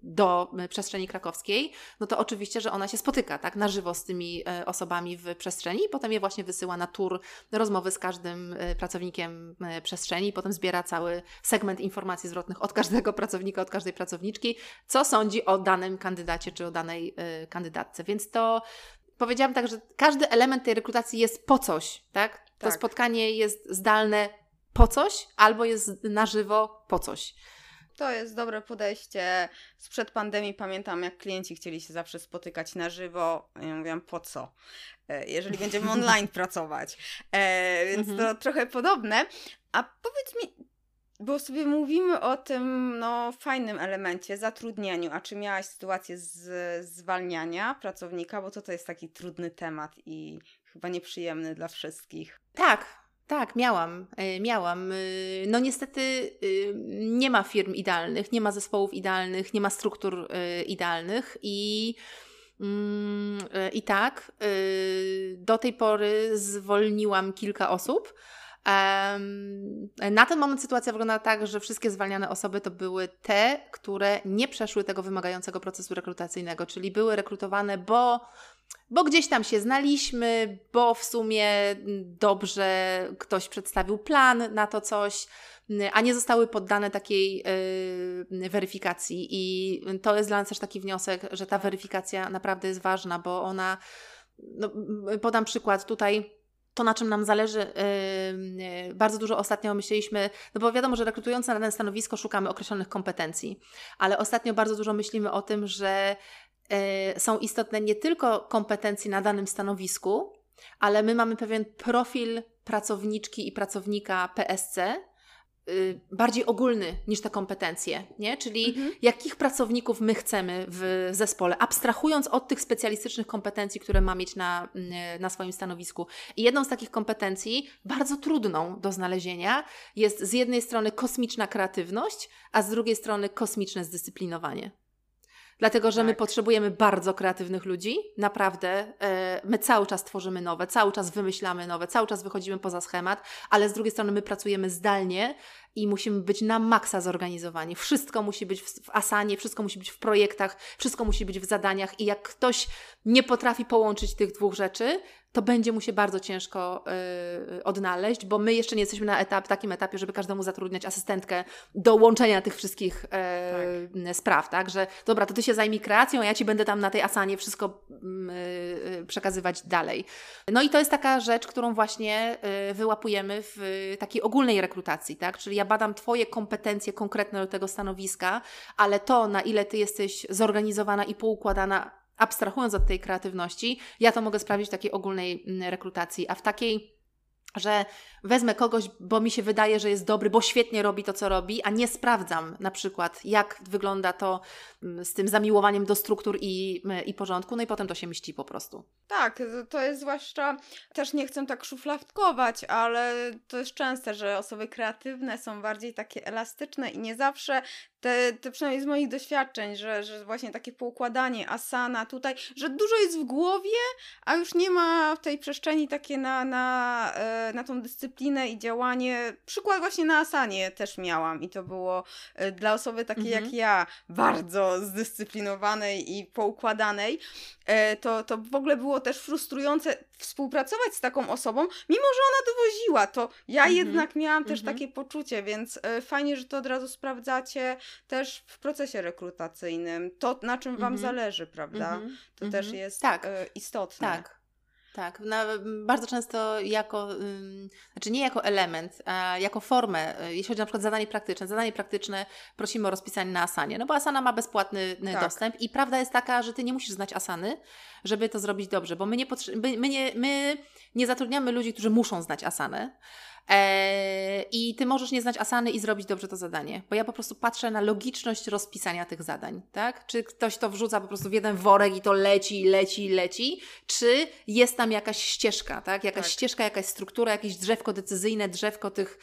do y, przestrzeni krakowskiej, no to oczywiście, że ona się spotyka tak na żywo z tymi y, osobami w przestrzeni potem je właśnie wysyła na tour rozmowy z każdym y, pracownikiem przestrzeni potem zbiera cały segment informacji zwrotnych od każdego pracownika, od każdej pracowniczki, co sądzi o danym kandydacie czy o danej y, kandydatce. Więc to powiedziałam tak, że każdy element tej rekrutacji jest po coś, tak? To tak. spotkanie jest zdalne po coś, albo jest na żywo po coś. To jest dobre podejście. Sprzed pandemii pamiętam, jak klienci chcieli się zawsze spotykać na żywo. Ja mówiłam, po co? E, jeżeli będziemy online pracować. E, więc mhm. to trochę podobne. A powiedz mi, bo sobie mówimy o tym no, fajnym elemencie, zatrudnieniu. A czy miałaś sytuację z zwalniania pracownika? Bo to, to jest taki trudny temat i chyba nieprzyjemny dla wszystkich. Tak, tak, miałam, e, miałam. E, no niestety e, nie ma firm idealnych, nie ma zespołów idealnych, nie ma struktur idealnych i mm, i tak, do tej pory zwolniłam kilka osób, na ten moment sytuacja wygląda tak, że wszystkie zwalniane osoby to były te, które nie przeszły tego wymagającego procesu rekrutacyjnego, czyli były rekrutowane, bo bo gdzieś tam się znaliśmy, bo w sumie dobrze ktoś przedstawił plan na to coś, a nie zostały poddane takiej yy, weryfikacji. I to jest dla nas też taki wniosek, że ta weryfikacja naprawdę jest ważna, bo ona, no, podam przykład tutaj to, na czym nam zależy, yy, bardzo dużo ostatnio myśleliśmy, no bo wiadomo, że rekrutując na dane stanowisko szukamy określonych kompetencji, ale ostatnio bardzo dużo myślimy o tym, że są istotne nie tylko kompetencje na danym stanowisku, ale my mamy pewien profil pracowniczki i pracownika PSC, Y, bardziej ogólny niż te kompetencje, nie? Czyli mhm. jakich pracowników my chcemy w zespole, abstrahując od tych specjalistycznych kompetencji, które ma mieć na, y, na swoim stanowisku. I jedną z takich kompetencji, bardzo trudną do znalezienia, jest z jednej strony kosmiczna kreatywność, a z drugiej strony kosmiczne zdyscyplinowanie. Dlatego, że tak. my potrzebujemy bardzo kreatywnych ludzi, naprawdę. E, my cały czas tworzymy nowe, cały czas wymyślamy nowe, cały czas wychodzimy poza schemat, ale z drugiej strony my pracujemy zdalnie i musimy być na maksa zorganizowani. Wszystko musi być w, asanie, wszystko musi być w projektach, wszystko musi być w zadaniach i jak ktoś nie potrafi połączyć tych dwóch rzeczy, to będzie mu się bardzo ciężko y, odnaleźć, bo my jeszcze nie jesteśmy na etap, takim etapie, żeby każdemu zatrudniać asystentkę do łączenia tych wszystkich y, tak. spraw, tak? Że dobra, to ty się zajmij kreacją, a ja ci będę tam na tej asanie wszystko y, przekazywać dalej. No i to jest taka rzecz, którą właśnie wyłapujemy w takiej ogólnej rekrutacji, tak? Czyli ja badam Twoje kompetencje konkretne do tego stanowiska, ale to, na ile Ty jesteś zorganizowana i poukładana, abstrahując od tej kreatywności, ja to mogę sprawdzić w takiej ogólnej mm, rekrutacji, a w takiej że wezmę kogoś, bo mi się wydaje, że jest dobry, bo świetnie robi to, co robi, a nie sprawdzam na przykład, jak wygląda to mm, z tym zamiłowaniem do struktur i, i porządku, no i potem to się mści po prostu. Tak, to jest zwłaszcza, też nie chcę tak szufladkować, ale to jest częste, że osoby kreatywne są bardziej takie elastyczne i nie zawsze te, te przynajmniej z moich doświadczeń, że, że właśnie takie poukładanie asana tutaj, że dużo jest w głowie, a już nie ma w tej przestrzeni takie na, na, e, na tą dyscyplinę i działanie. Przykład właśnie na asanie też miałam i to było e, dla osoby takiej mhm. jak ja, bardzo zdyscyplinowanej i poukładanej, e, to, to w ogóle było też frustrujące współpracować z taką osobą, mimo że ona dowoziła, to ja mhm. jednak miałam też mhm. takie poczucie, więc fajnie, że to od razu sprawdzacie też w procesie rekrutacyjnym. To, na czym Wam -hmm. zależy, prawda? -hmm. To też mhm. jest tak. y, istotne. Tak. Tak, bardzo często jako, znaczy nie jako element, a jako formę, y, jeśli chodzi na przykład o zadanie praktyczne. Zadanie praktyczne prosimy o rozpisanie na Asanie, no bo Asana ma bezpłatny y, tak. dostęp i prawda jest taka, że Ty nie musisz znać Asany, żeby to zrobić dobrze, bo my nie, my nie, my nie zatrudniamy ludzi, którzy muszą znać Asanę, Eee, I ty możesz nie znać asany i zrobić dobrze to zadanie, bo ja po prostu patrzę na logiczność rozpisania tych zadań, tak? Czy ktoś to wrzuca po prostu w jeden worek i to leci, leci, leci, czy jest tam jakaś ścieżka, tak? Jakaś tak. ścieżka, jakaś struktura, jakieś drzewko decyzyjne, drzewko tych,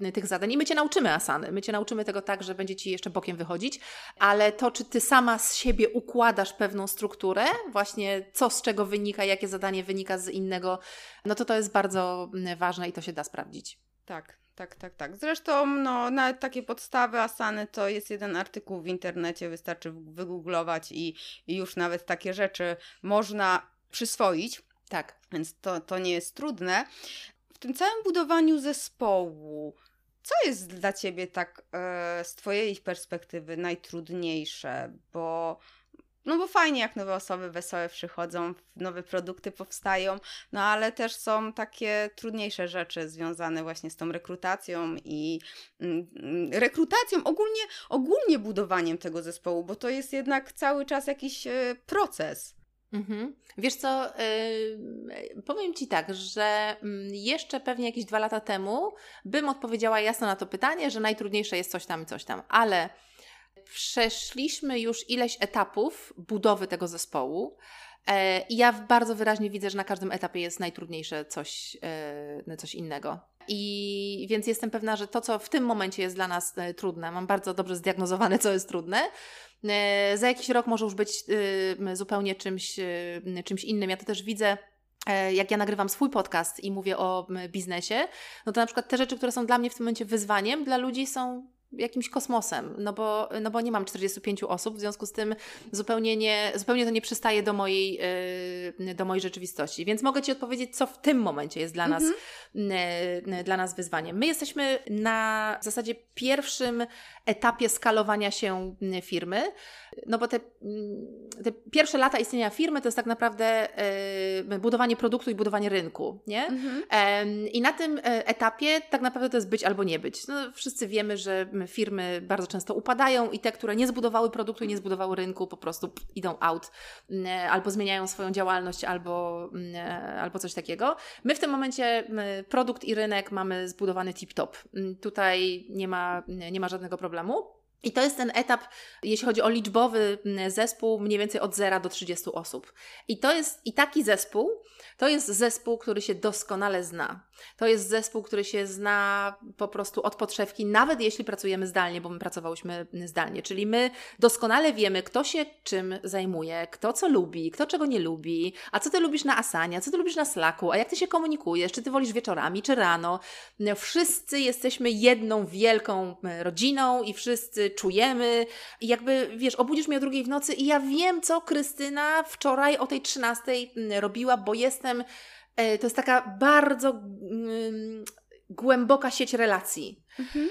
yy, tych zadań. I my cię nauczymy asany, my cię nauczymy tego tak, że będzie ci jeszcze bokiem wychodzić, ale to, czy ty sama z siebie układasz pewną strukturę, właśnie co z czego wynika, jakie zadanie wynika z innego, no to to jest bardzo ważne i to się da sprawdzić. Tak, tak, tak, tak. Zresztą, no, nawet takie podstawy Asany to jest jeden artykuł w internecie, wystarczy wygooglować i, i już nawet takie rzeczy można przyswoić. Tak. Więc to, to nie jest trudne. W tym całym budowaniu zespołu, co jest dla Ciebie tak e, z Twojej perspektywy najtrudniejsze? Bo no bo fajnie, jak nowe osoby wesołe przychodzą, nowe produkty powstają, no ale też są takie trudniejsze rzeczy związane właśnie z tą rekrutacją i mm, rekrutacją, ogólnie, ogólnie budowaniem tego zespołu, bo to jest jednak cały czas jakiś y, proces. Mhm. Wiesz co, yy, powiem Ci tak, że yy, jeszcze pewnie jakieś dwa lata temu bym odpowiedziała jasno na to pytanie, że najtrudniejsze jest coś tam i coś tam, ale przeszliśmy już ileś etapów budowy tego zespołu. E, I ja bardzo wyraźnie widzę, że na każdym etapie jest najtrudniejsze coś, e, coś innego. I więc jestem pewna, że to, co w tym momencie jest dla nas e, trudne, mam bardzo dobrze zdiagnozowane, co jest trudne. Za jakiś rok może już być zupełnie czymś, czymś innym. Ja to też widzę jak ja nagrywam swój podcast i mówię o biznesie, no to na przykład te rzeczy, które są dla mnie w tym momencie wyzwaniem, dla ludzi są jakimś kosmosem, no bo, no bo nie mam 45 osób, w związku z tym zupełnie, nie, zupełnie to nie przystaje do mojej, yy, do mojej rzeczywistości. Więc mogę Ci odpowiedzieć, co w tym momencie jest dla nas, yy, dla nas wyzwaniem. My jesteśmy na zasadzie pierwszym etapie skalowania się firmy, no bo te, te pierwsze lata istnienia firmy to jest tak naprawdę yy, budowanie produktu i budowanie rynku, nie? Mhm. I na tym e, etapie tak naprawdę to jest być albo nie być. No, wszyscy wiemy, że firmy bardzo często upadają i te, które nie zbudowały produktu i nie zbudowały rynku, po prostu idą out mm, albo zmieniają swoją działalność, albo, mm, albo coś takiego. My w tym momencie mm, produkt i rynek mamy zbudowany tip-top. Tutaj nie ma, nie ma żadnego problemu. l'amour. I to jest ten etap, jeśli chodzi o liczbowy zespół, mniej więcej od 0 do 30 osób. I to jest i taki zespół, to jest zespół, który się doskonale zna. To jest zespół, który się zna po prostu od podszewki, nawet jeśli pracujemy zdalnie, bo my pracowałyśmy zdalnie. Czyli my doskonale wiemy, kto się czym zajmuje, kto co lubi, kto czego nie lubi, a co ty lubisz na Asanie, a co ty lubisz na Slacku, a jak ty się komunikujesz, czy ty wolisz wieczorami, czy rano. Wszyscy jesteśmy jedną wielką rodziną i wszyscy czujemy. I jakby, wiesz, obudzisz mnie o drugiej w nocy i ja wiem, co Krystyna wczoraj o tej trzynastej robiła, bo jestem E, to jest taka bardzo mm, głęboka sieć relacji. Mhm.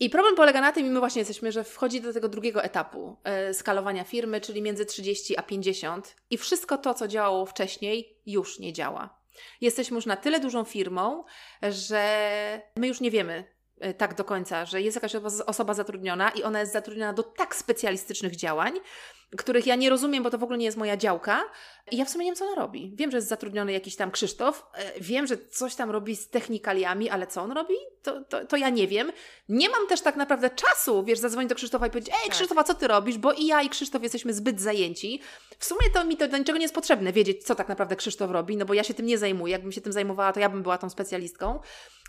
I problem polega na tym, i my właśnie jesteśmy, że wchodzi do tego drugiego etapu e, skalowania firmy, czyli między 30 a 50, i wszystko to, co działało wcześniej, już nie działa. Jesteśmy już na tyle dużą firmą, że my już nie wiemy, tak do końca, że jest jakaś osoba zatrudniona i ona jest zatrudniona do tak specjalistycznych działań, których ja nie rozumiem, bo to w ogóle nie jest moja działka. I ja w sumie nie wiem, co ona robi. Wiem, że jest zatrudniony jakiś tam Krzysztof, e, wiem, że coś tam robi z technikaliami, ale co on robi, to, to, to ja nie wiem. Nie mam też tak naprawdę czasu, wiesz, zadzwonić do Krzysztofa i powiedzieć, ej tak. Krzysztofa, co ty robisz? Bo i ja i Krzysztof jesteśmy zbyt zajęci. W sumie to mi to do niczego nie jest potrzebne wiedzieć, co tak naprawdę Krzysztof robi, no bo ja się tym nie zajmuję. Jakbym się tym zajmowała, to ja bym była tą specjalistką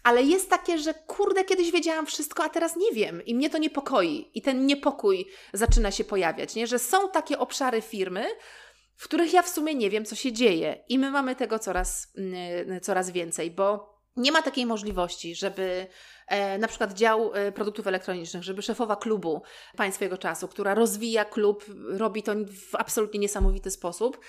ale jest takie, że kurde, kiedyś wiedziałam wszystko, a teraz nie wiem i mnie to niepokoi. I ten niepokój zaczyna się pojawiać, nie? że są takie obszary firmy, w których ja w sumie nie wiem, co się dzieje. I my mamy tego coraz, yy, coraz więcej, bo nie ma takiej możliwości, żeby e, na przykład dział e, produktów elektronicznych, żeby szefowa klubu państwa jego czasu, która rozwija klub, robi to w absolutnie niesamowity sposób,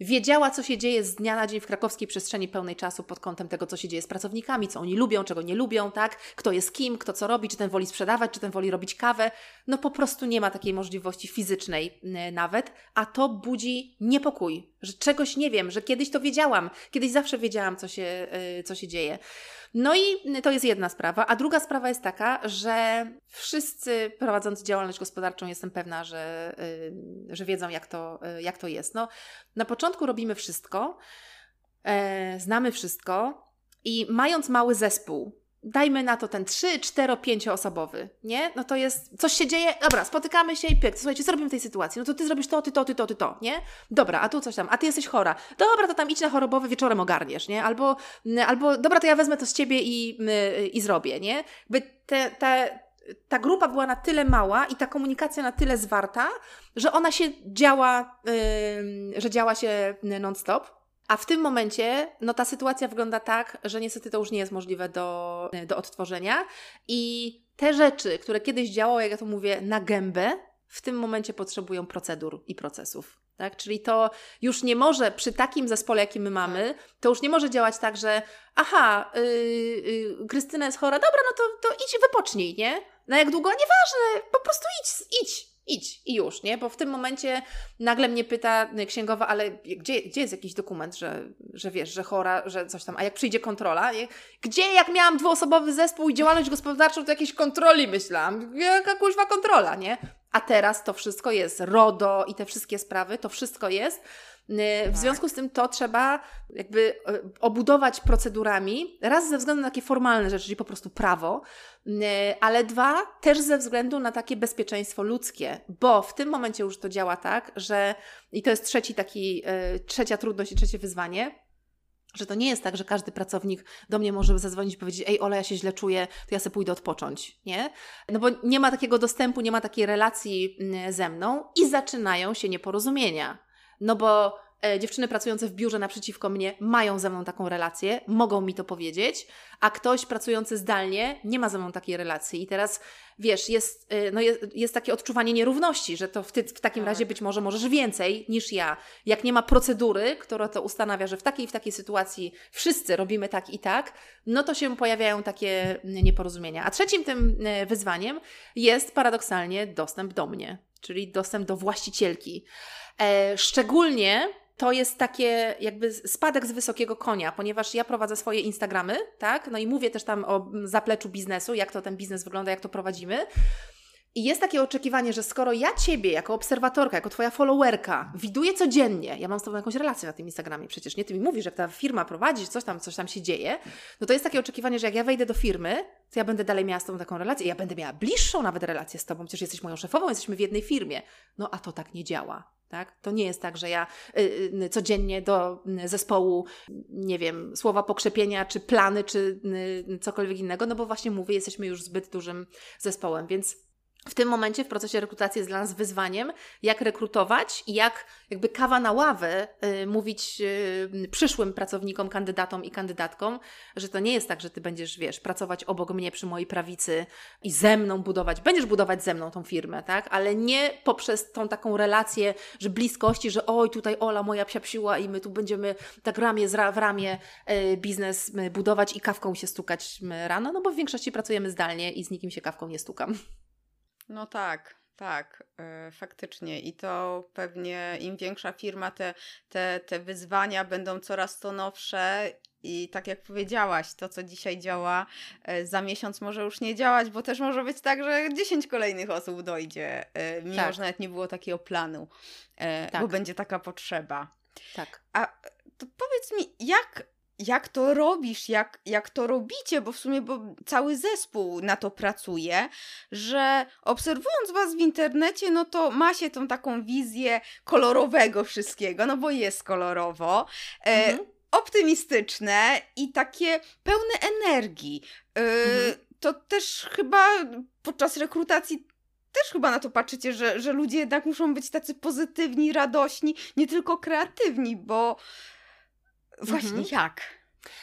wiedziała, co się dzieje z dnia na dzień w krakowskiej przestrzeni pełnej czasu pod kątem tego, co się dzieje z pracownikami, co oni lubią, czego nie lubią, tak? Kto jest kim, kto co robi, czy ten woli sprzedawać, czy ten woli robić kawę. No po prostu nie ma takiej możliwości fizycznej nawet, a to budzi niepokój, że czegoś nie wiem, że kiedyś to wiedziałam, kiedyś zawsze wiedziałam, co się, y, co się dzieje. No i to jest jedna sprawa. A druga sprawa jest taka, że wszyscy prowadzący działalność gospodarczą, jestem pewna, że, yy, że wiedzą, jak to, yy, jak to jest. No, na początku robimy wszystko, znamy wszystko i mając mały zespół, dajmy na to ten 3, 4, 5 osobowy, nie? No to jest, coś się dzieje, dobra, spotykamy się i pyk, słuchajcie, co robimy w tej sytuacji? No to ty zrobisz to, ty to, ty to, ty to, nie? Dobra, a tu coś tam, a ty jesteś chora. Dobra, to tam idź na chorobowy, wieczorem ogarniesz, nie? Albo, albo dobra, to ja wezmę to z ciebie i, i zrobię, nie? By te, te, ta grupa była na tyle mała i ta komunikacja na tyle zwarta, że ona się działa, yy, że działa się non-stop. A w tym momencie no, ta sytuacja wygląda tak, że niestety to już nie jest możliwe do, do odtworzenia. I te rzeczy, które kiedyś działały, jak ja to mówię, na gębę, w tym momencie potrzebują procedur i procesów. Tak? Czyli to już nie może przy takim zespole, jaki my mamy, tak. to już nie może działać tak, że aha, yy, yy, Krystyna jest chora, dobra, no to, to idź wypocznij, nie? Na jak długo? Nieważne, po prostu idź, idź idź i już, nie? Bo w tym momencie nagle mnie pyta księgowa, ale gdzie, gdzie jest jakiś dokument, że, że wiesz, że chora, że coś tam, a jak przyjdzie kontrola, nie? gdzie jak miałam dwuosobowy zespół i działalność gospodarczą, to jakieś kontroli myślałam, jaka kuźwa kontrola, nie? A teraz to wszystko jest, RODO i te wszystkie sprawy, to wszystko jest. W tak. związku z tym to trzeba jakby e, obudować procedurami, raz ze względu na takie formalne rzeczy, czyli po prostu prawo, ale dwa też ze względu na takie bezpieczeństwo ludzkie, bo w tym momencie już to działa tak, że i to jest trzeci taki, e, trzecia trudność i trzecie wyzwanie, że to nie jest tak, że każdy pracownik do mnie może zadzwonić i powiedzieć: Ej, Ola, ja się źle czuję, to ja sobie pójdę odpocząć, nie? No bo nie ma takiego dostępu, nie ma takiej relacji ze mną i zaczynają się nieporozumienia. No bo e, dziewczyny pracujące w biurze naprzeciwko mnie mają ze mną taką relację, mogą mi to powiedzieć, a ktoś pracujący zdalnie nie ma ze mną takiej relacji. I teraz wiesz, jest, e, no jest, jest takie odczuwanie nierówności, że to w, ty, w takim tak. razie być może możesz więcej niż ja. Jak nie ma procedury, która to ustanawia, że w takiej i w takiej sytuacji wszyscy robimy tak i tak, no to się pojawiają takie nieporozumienia. A trzecim tym e, wyzwaniem jest paradoksalnie dostęp do mnie, czyli dostęp do właścicielki. E, szczególnie to jest takie jakby spadek z wysokiego konia, ponieważ ja prowadzę swoje Instagramy, tak? No i mówię też tam o zapleczu biznesu, jak to ten biznes wygląda, jak to prowadzimy. I jest takie oczekiwanie, że skoro ja Ciebie jako obserwatorka, jako Twoja followerka widuję codziennie, ja mam z Tobą jakąś relację na tym Instagramie, przecież nie Ty mi mówisz, że ta firma prowadzi, coś tam, coś tam się dzieje, no to jest takie oczekiwanie, że jak ja wejdę do firmy, to ja będę dalej miała z Tobą taką relację, ja będę miała bliższą nawet relację z Tobą, przecież jesteś moją szefową, jesteśmy w jednej firmie. No a to tak nie działa. Tak? To nie jest tak, że ja y, y, codziennie do y, zespołu, nie wiem, słowa pokrzepienia, czy plany, czy y, cokolwiek innego, no bo właśnie mówię, jesteśmy już zbyt dużym zespołem, więc w tym momencie w procesie rekrutacji jest dla nas wyzwaniem, jak rekrutować i jak jakby kawa na ławę y, mówić y, przyszłym pracownikom, kandydatom i kandydatkom, że to nie jest tak, że ty będziesz, wiesz, pracować obok mnie przy mojej prawicy i ze mną budować, będziesz budować ze mną tą firmę, tak? Ale nie poprzez tą taką relację, że bliskości, że oj, tutaj Ola moja psiapsiła i my tu będziemy tak ramię w ramię y, biznes budować i kawką się stukać rano, no bo w większości pracujemy zdalnie i z nikim się kawką nie stukam. No tak, tak, yy, faktycznie. I to pewnie im większa firma, te, te, te wyzwania będą coraz to nowsze. I tak jak powiedziałaś, to co dzisiaj działa, yy, za miesiąc może już nie działać, bo też może być tak, że 10 kolejnych osób dojdzie, yy, mimo tak. że nawet nie było takiego planu, tak. bo będzie taka potrzeba. Tak. A to powiedz mi, jak jak to robisz, jak, jak to robicie, bo w sumie bo cały zespół na to pracuje, że obserwując Was w internecie, no to ma się tą taką wizję kolorowego wszystkiego, no bo jest kolorowo. E, mhm. optymistyczne i takie pełne energii. E, mhm. To też chyba podczas rekrutacji też chyba na to patrzycie, że, że ludzie jednak muszą być tacy pozytywni, radośni, nie tylko kreatywni, bo Właśnie mhm. jak?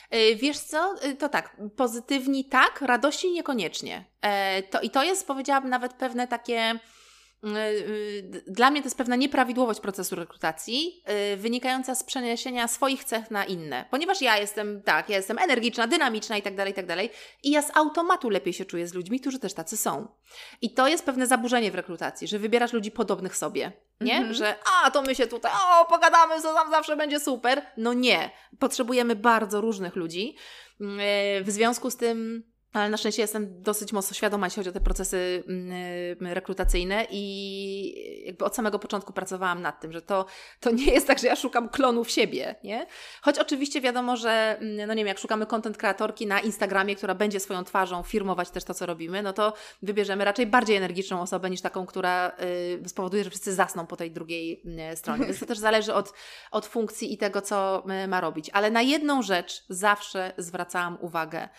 E, wiesz co, e, to tak, pozytywni tak, radości niekoniecznie. E, to, I to jest, powiedziałabym, nawet pewne takie dla mnie to jest pewna nieprawidłowość procesu rekrutacji, wynikająca z przeniesienia swoich cech na inne. Ponieważ ja jestem, tak, ja jestem energiczna, dynamiczna i tak dalej, i tak dalej. I ja z automatu lepiej się czuję z ludźmi, którzy też tacy są. I to jest pewne zaburzenie w rekrutacji, że wybierasz ludzi podobnych sobie. Nie? Mm -hmm. Że a, to my się tutaj, o, pogadamy, co tam zawsze będzie super. No nie. Potrzebujemy bardzo różnych ludzi. W związku z tym ale na szczęście jestem dosyć mocno świadoma, jeśli chodzi o te procesy mm, rekrutacyjne i jakby od samego początku pracowałam nad tym, że to, to nie jest tak, że ja szukam klonów siebie, nie? Choć oczywiście wiadomo, że mm, no nie wiem, jak szukamy content kreatorki na Instagramie, która będzie swoją twarzą firmować też to, co robimy, no to wybierzemy raczej bardziej energiczną osobę niż taką, która y, spowoduje, że wszyscy zasną po tej drugiej y, stronie. Więc to też zależy od, od funkcji i tego, co y, ma robić. Ale na jedną rzecz zawsze zwracałam uwagę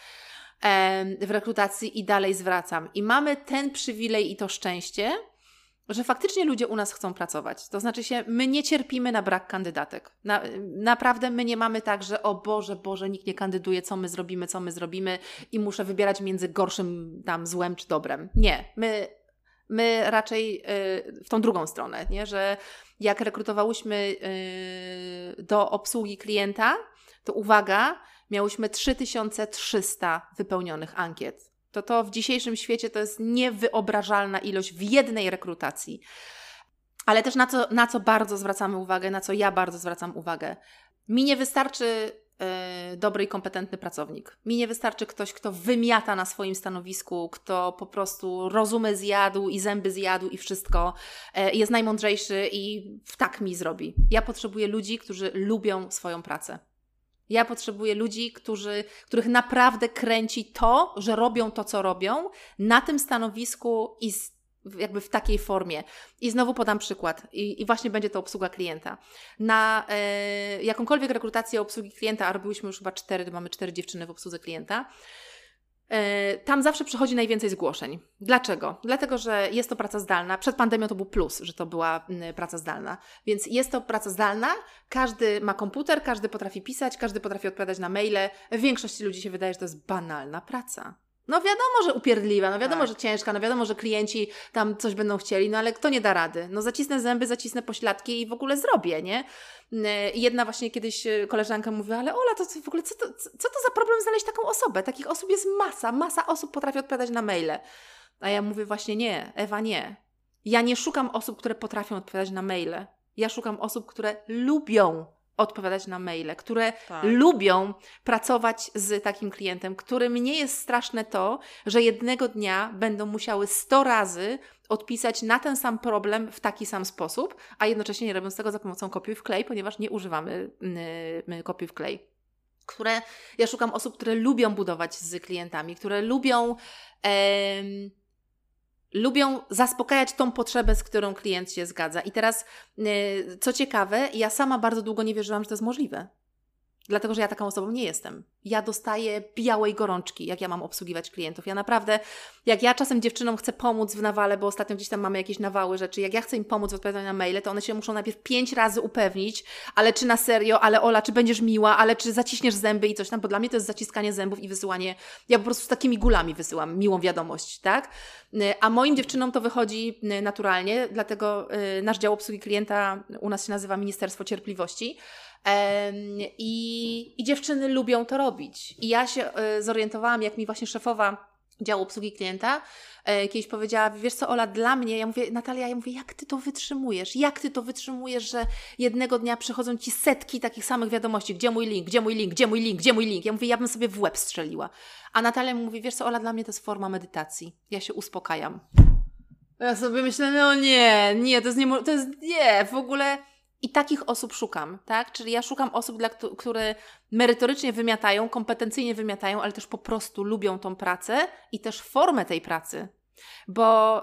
w rekrutacji i dalej zwracam. I mamy ten przywilej i to szczęście, że faktycznie ludzie u nas chcą pracować. To znaczy się, my nie cierpimy na brak kandydatek. Na, naprawdę my nie mamy tak, że o Boże, Boże, nikt nie kandyduje, co my zrobimy, co my zrobimy i muszę wybierać między gorszym tam złem czy dobrem. Nie, my, my raczej y, w tą drugą stronę, nie? że jak rekrutowałyśmy y, do obsługi klienta, to uwaga, miałyśmy 3300 wypełnionych ankiet. To to w dzisiejszym świecie to jest niewyobrażalna ilość w jednej rekrutacji. Ale też na co, na co bardzo zwracamy uwagę, na co ja bardzo zwracam uwagę. Mi nie wystarczy yy, dobry i kompetentny pracownik. Mi nie wystarczy ktoś, kto wymiata na swoim stanowisku, kto po prostu rozumy zjadł i zęby zjadł i wszystko, yy, jest najmądrzejszy i tak mi zrobi. Ja potrzebuję ludzi, którzy lubią swoją pracę. Ja potrzebuję ludzi, którzy, których naprawdę kręci to, że robią to, co robią, na tym stanowisku i z, jakby w takiej formie. I znowu podam przykład, i, i właśnie będzie to obsługa klienta. Na e, jakąkolwiek rekrutację obsługi klienta, a robiłyśmy już chyba cztery, mamy cztery dziewczyny w obsłudze klienta, tam zawsze przychodzi najwięcej zgłoszeń. Dlaczego? Dlatego, że jest to praca zdalna. Przed pandemią to był plus, że to była praca zdalna. Więc jest to praca zdalna. Każdy ma komputer, każdy potrafi pisać, każdy potrafi odpowiadać na maile. Większości ludzi się wydaje, że to jest banalna praca. No wiadomo, że upierdliwa, no wiadomo, tak. że ciężka, no wiadomo, że klienci tam coś będą chcieli, no ale kto nie da rady? No zacisnę zęby, zacisnę pośladki i w ogóle zrobię, nie? I jedna właśnie kiedyś e, koleżanka mówiła, ale Ola, to w ogóle co to, co to za problem znaleźć taką osobę? Takich osób jest masa, masa osób potrafi odpowiadać na maile. A ja mówię właśnie nie, Ewa nie. Ja nie szukam osób, które potrafią odpowiadać na maile. Ja szukam osób, które lubią odpowiadać na maile, które tak. lubią pracować z takim klientem, którym nie jest straszne to, że jednego dnia będą musiały 100 razy odpisać na ten sam problem w taki sam sposób, a jednocześnie nie robiąc tego za pomocą kopiuj wklej, ponieważ nie używamy yy, kopiuj wklej. Które ja szukam osób, które lubią budować z klientami, które lubią lubią zaspokajać tą potrzebę, z którą klient się zgadza. I teraz, y, co ciekawe, ja sama bardzo długo nie wierzyłam, że to jest możliwe. Dlatego, że ja taką osobą nie jestem. Ja dostaję białej gorączki, jak ja mam obsługiwać klientów. Ja naprawdę, jak ja czasem dziewczynom chcę pomóc w nawale, bo ostatnio gdzieś tam mamy jakieś nawały rzeczy, jak ja chcę im pomóc w odpowiadaniu na maile, to one się muszą najpierw pięć razy upewnić, ale czy na serio, ale Ola, czy będziesz miła, ale czy zaciśniesz zęby i coś tam, bo dla mnie to jest zaciskanie zębów i wysyłanie, ja po prostu z takimi gulami wysyłam miłą wiadomość, tak? A moim dziewczynom to wychodzi naturalnie, dlatego y, nasz dział obsługi klienta u nas się nazywa Ministerstwo Cierpliwości. I, I dziewczyny lubią to robić. I ja się e, zorientowałam, jak mi właśnie szefowa działu obsługi klienta e, kiedyś powiedziała, wiesz co Ola, dla mnie, ja mówię, Natalia, ja mówię, jak ty to wytrzymujesz? Jak ty to wytrzymujesz, że jednego dnia przychodzą ci setki takich samych wiadomości, gdzie mój link, gdzie mój link, gdzie mój link, gdzie mój link? Ja mówię, ja bym sobie w łeb strzeliła. A Natalia mówi, wiesz co Ola, dla mnie to jest forma medytacji. Ja się uspokajam. Ja sobie myślę, no nie, nie, to jest nie, to jest, nie, w ogóle i takich osób szukam, tak? Czyli ja szukam osób, dla, które merytorycznie wymiatają, kompetencyjnie wymiatają, ale też po prostu lubią tą pracę i też formę tej pracy. Bo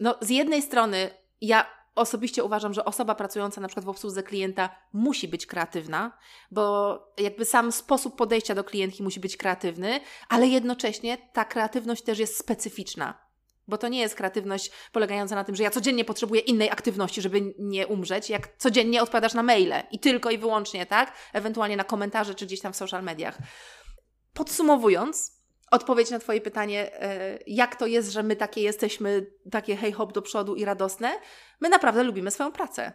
no, z jednej strony ja osobiście uważam, że osoba pracująca na przykład w obsłudze klienta musi być kreatywna, bo jakby sam sposób podejścia do klientki musi być kreatywny, ale jednocześnie ta kreatywność też jest specyficzna. Bo to nie jest kreatywność polegająca na tym, że ja codziennie potrzebuję innej aktywności, żeby nie umrzeć, jak codziennie odpowiadasz na maile i tylko i wyłącznie, tak? Ewentualnie na komentarze czy gdzieś tam w social mediach. Podsumowując, odpowiedź na Twoje pytanie, e, jak to jest, że my takie jesteśmy, takie hej hop do przodu i radosne, my naprawdę lubimy swoją pracę.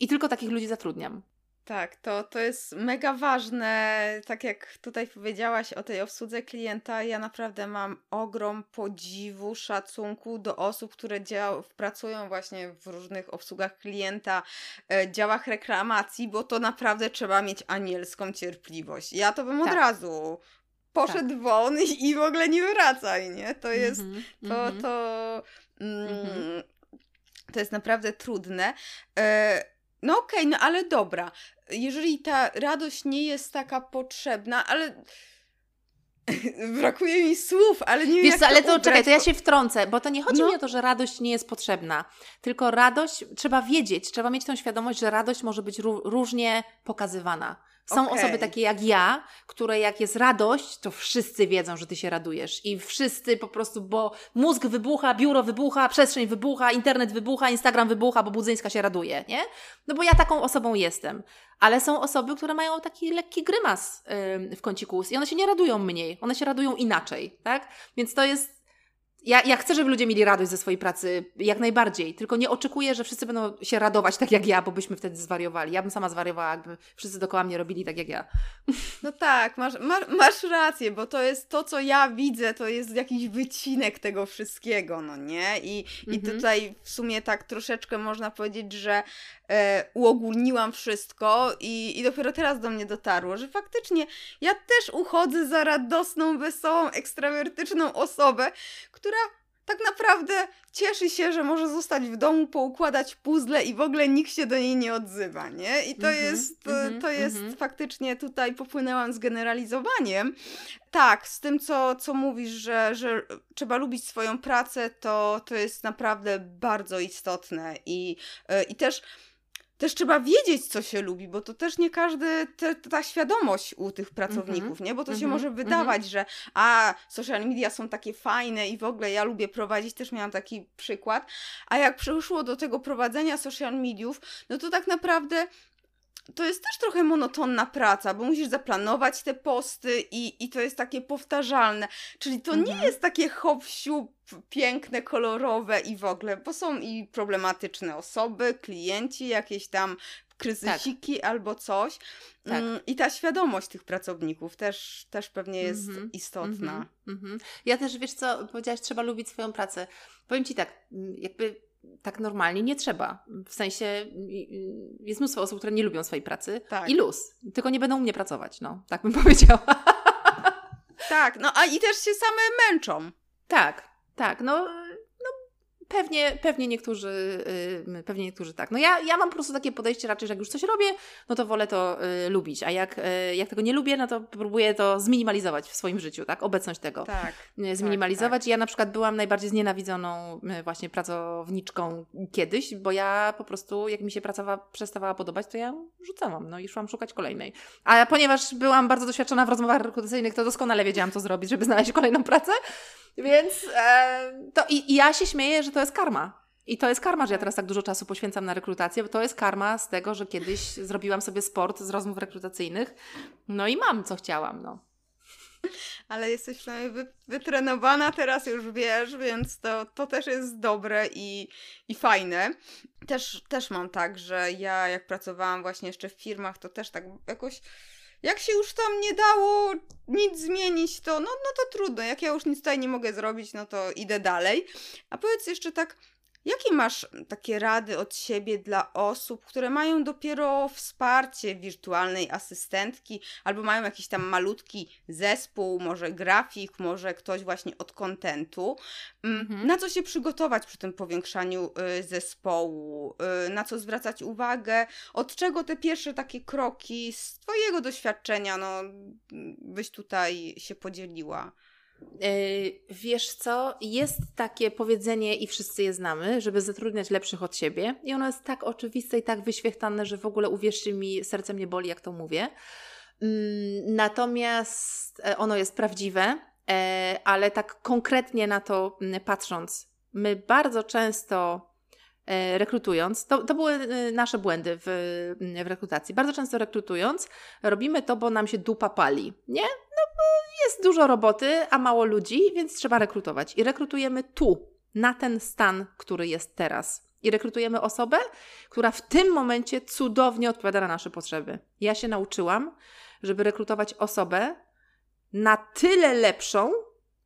I tylko takich ludzi zatrudniam. Tak, to, to jest mega ważne. Tak jak tutaj powiedziałaś o tej obsłudze klienta, ja naprawdę mam ogrom podziwu, szacunku do osób, które dział, pracują właśnie w różnych obsługach klienta, e, działach reklamacji, bo to naprawdę trzeba mieć anielską cierpliwość. Ja to bym tak. od razu poszedł tak. won i, i w ogóle nie wracaj, nie? To jest, mm -hmm, to, mm -hmm. to, mm, mm -hmm. to jest naprawdę trudne. E, no okej, okay, no ale dobra. Jeżeli ta radość nie jest taka potrzebna, ale Brakuje mi słów, ale nie wiem. Wiesz co, ale to, czekaj, to ja się wtrącę, bo to nie chodzi no. mi o to, że radość nie jest potrzebna. Tylko radość trzeba wiedzieć, trzeba mieć tą świadomość, że radość może być różnie pokazywana. Są okay. osoby takie jak ja, które jak jest radość, to wszyscy wiedzą, że ty się radujesz. I wszyscy po prostu, bo mózg wybucha, biuro wybucha, przestrzeń wybucha, internet wybucha, Instagram wybucha, bo Budzyńska się raduje, nie? No bo ja taką osobą jestem. Ale są osoby, które mają taki lekki grymas w kąciku ust i one się nie radują mniej, one się radują inaczej, tak? Więc to jest ja, ja chcę, żeby ludzie mieli radość ze swojej pracy, jak najbardziej, tylko nie oczekuję, że wszyscy będą się radować tak jak ja, bo byśmy wtedy zwariowali. Ja bym sama zwariowała, jakby wszyscy dookoła mnie robili tak jak ja. No tak, masz, masz, masz rację, bo to jest to, co ja widzę, to jest jakiś wycinek tego wszystkiego, no nie? I, mhm. i tutaj w sumie tak troszeczkę można powiedzieć, że e, uogólniłam wszystko i, i dopiero teraz do mnie dotarło, że faktycznie ja też uchodzę za radosną, wesołą, ekstrawertyczną osobę, która tak naprawdę cieszy się, że może zostać w domu, poukładać puzzle i w ogóle nikt się do niej nie odzywa, nie? I to mm -hmm, jest, to, mm -hmm, to jest mm -hmm. faktycznie tutaj popłynęłam z generalizowaniem. Tak, z tym, co, co mówisz, że, że trzeba lubić swoją pracę, to, to jest naprawdę bardzo istotne i, e, i też też trzeba wiedzieć, co się lubi, bo to też nie każdy, te, ta świadomość u tych pracowników, mm-hmm. nie? Bo to mm-hmm. się może mhm. wydawać, mm-hmm. że a, social media są takie fajne i w ogóle ja lubię prowadzić, też miałam taki przykład, a jak przyszło do tego prowadzenia social mediów, no to tak naprawdę to jest też trochę monotonna praca, bo musisz zaplanować te posty i, i to jest takie powtarzalne. Czyli to mhm. nie jest takie hop piękne, kolorowe i w ogóle, bo są i problematyczne osoby, klienci, jakieś tam kryzysiki tak. albo coś. Tak. Mm, I ta świadomość tych pracowników też, też pewnie jest mm -hmm. istotna. Mm -hmm. Ja też, wiesz co, powiedziałaś, trzeba lubić swoją pracę. Powiem Ci tak, jakby tak normalnie nie trzeba. W sensie jest mnóstwo osób, które nie lubią swojej pracy tak. i luz. Tylko nie będą u mnie pracować, no. Tak bym powiedziała. Tak, no a i też się same męczą. Tak, tak. No Pewnie, pewnie, niektórzy, yy, pewnie niektórzy tak. No ja, ja mam po prostu takie podejście raczej, że jak już coś robię, no to wolę to yy, lubić, a jak, jak tego nie lubię, no to próbuję to zminimalizować w swoim życiu, tak? Obecność tego. Tak. Y, zminimalizować. Tak, tak. Ja na przykład byłam najbardziej znienawidzoną y, właśnie pracowniczką kiedyś, bo ja po prostu, jak mi się praca przestawała podobać, to ja rzucałam, no i szłam szukać kolejnej. A ponieważ byłam bardzo doświadczona w rozmowach rekrutacyjnych, to doskonale wiedziałam, co zrobić, żeby znaleźć kolejną pracę, więc e, to i, i ja się śmieję, że to jest karma. I to jest karma, że ja teraz tak dużo czasu poświęcam na rekrutację, bo to jest karma z tego, że kiedyś zrobiłam sobie sport z rozmów rekrutacyjnych. No i mam, co chciałam, no. Ale jesteś przynajmniej wytrenowana, teraz już wiesz, więc to, to też jest dobre i, i fajne. Też, też mam tak, że ja jak pracowałam właśnie jeszcze w firmach, to też tak jakoś jak się już tam nie dało nic zmienić, to no, no to trudno. Jak ja już nic tutaj nie mogę zrobić, no to idę dalej. A powiedz jeszcze tak, Jakie masz takie rady od siebie dla osób, które mają dopiero wsparcie wirtualnej asystentki, albo mają jakiś tam malutki zespół, może grafik, może ktoś właśnie od kontentu? Mm, mhm. Na co się przygotować przy tym powiększaniu y, zespołu? Y, na co zwracać uwagę? Od czego te pierwsze takie kroki z Twojego doświadczenia, no, byś tutaj się podzieliła? E, wiesz co, jest takie powiedzenie i wszyscy je znamy, żeby zatrudniać lepszych od siebie i ono jest tak oczywiste i tak wyświetlane, że w ogóle uwierzcie mi, serce mnie boli, jak to mówię. Mm, natomiast e, ono jest prawdziwe, e, ale tak konkretnie na to mm, patrząc, my bardzo często rekrutując, to, to były nasze błędy w, w rekrutacji. Bardzo często rekrutując, robimy to, bo nam się dupa pali, nie? jest dużo roboty, a mało ludzi, więc trzeba rekrutować. I rekrutujemy tu, na ten stan, który jest teraz. I rekrutujemy osobę, która w tym momencie cudownie odpowiada na nasze potrzeby. Ja się nauczyłam, żeby rekrutować osobę na tyle lepszą,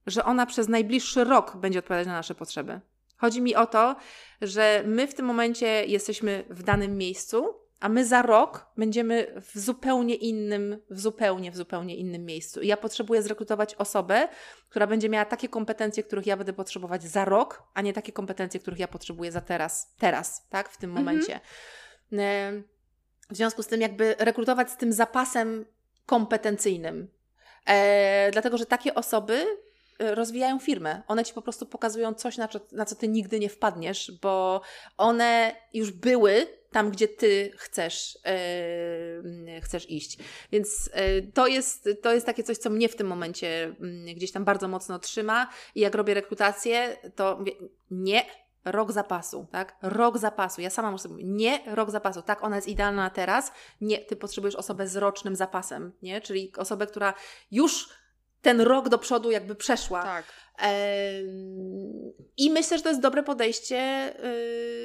że ona przez najbliższy rok będzie odpowiadać na nasze potrzeby. Chodzi mi o to, że my w tym momencie jesteśmy w danym miejscu, a my za rok będziemy w zupełnie innym, w zupełnie, w zupełnie innym miejscu. I ja potrzebuję zrekrutować osobę, która będzie miała takie kompetencje, których ja będę potrzebować za rok, a nie takie kompetencje, których ja potrzebuję za teraz, teraz, tak, w tym mhm. momencie. W związku z tym, jakby rekrutować z tym zapasem kompetencyjnym. E, dlatego, że takie osoby rozwijają firmę. One ci po prostu pokazują coś, na co, na co ty nigdy nie wpadniesz, bo one już były tam, gdzie ty chcesz, yy, chcesz iść. Więc yy, to, jest, to jest takie coś, co mnie w tym momencie yy, gdzieś tam bardzo mocno trzyma. I jak robię rekrutację, to mówię, nie, rok zapasu, tak? Rok zapasu. Ja sama muszę sobie nie rok zapasu. Tak, ona jest idealna na teraz. Nie, ty potrzebujesz osobę z rocznym zapasem, nie? Czyli osobę, która już ten rok do przodu jakby przeszła. Tak. I myślę, że to jest dobre podejście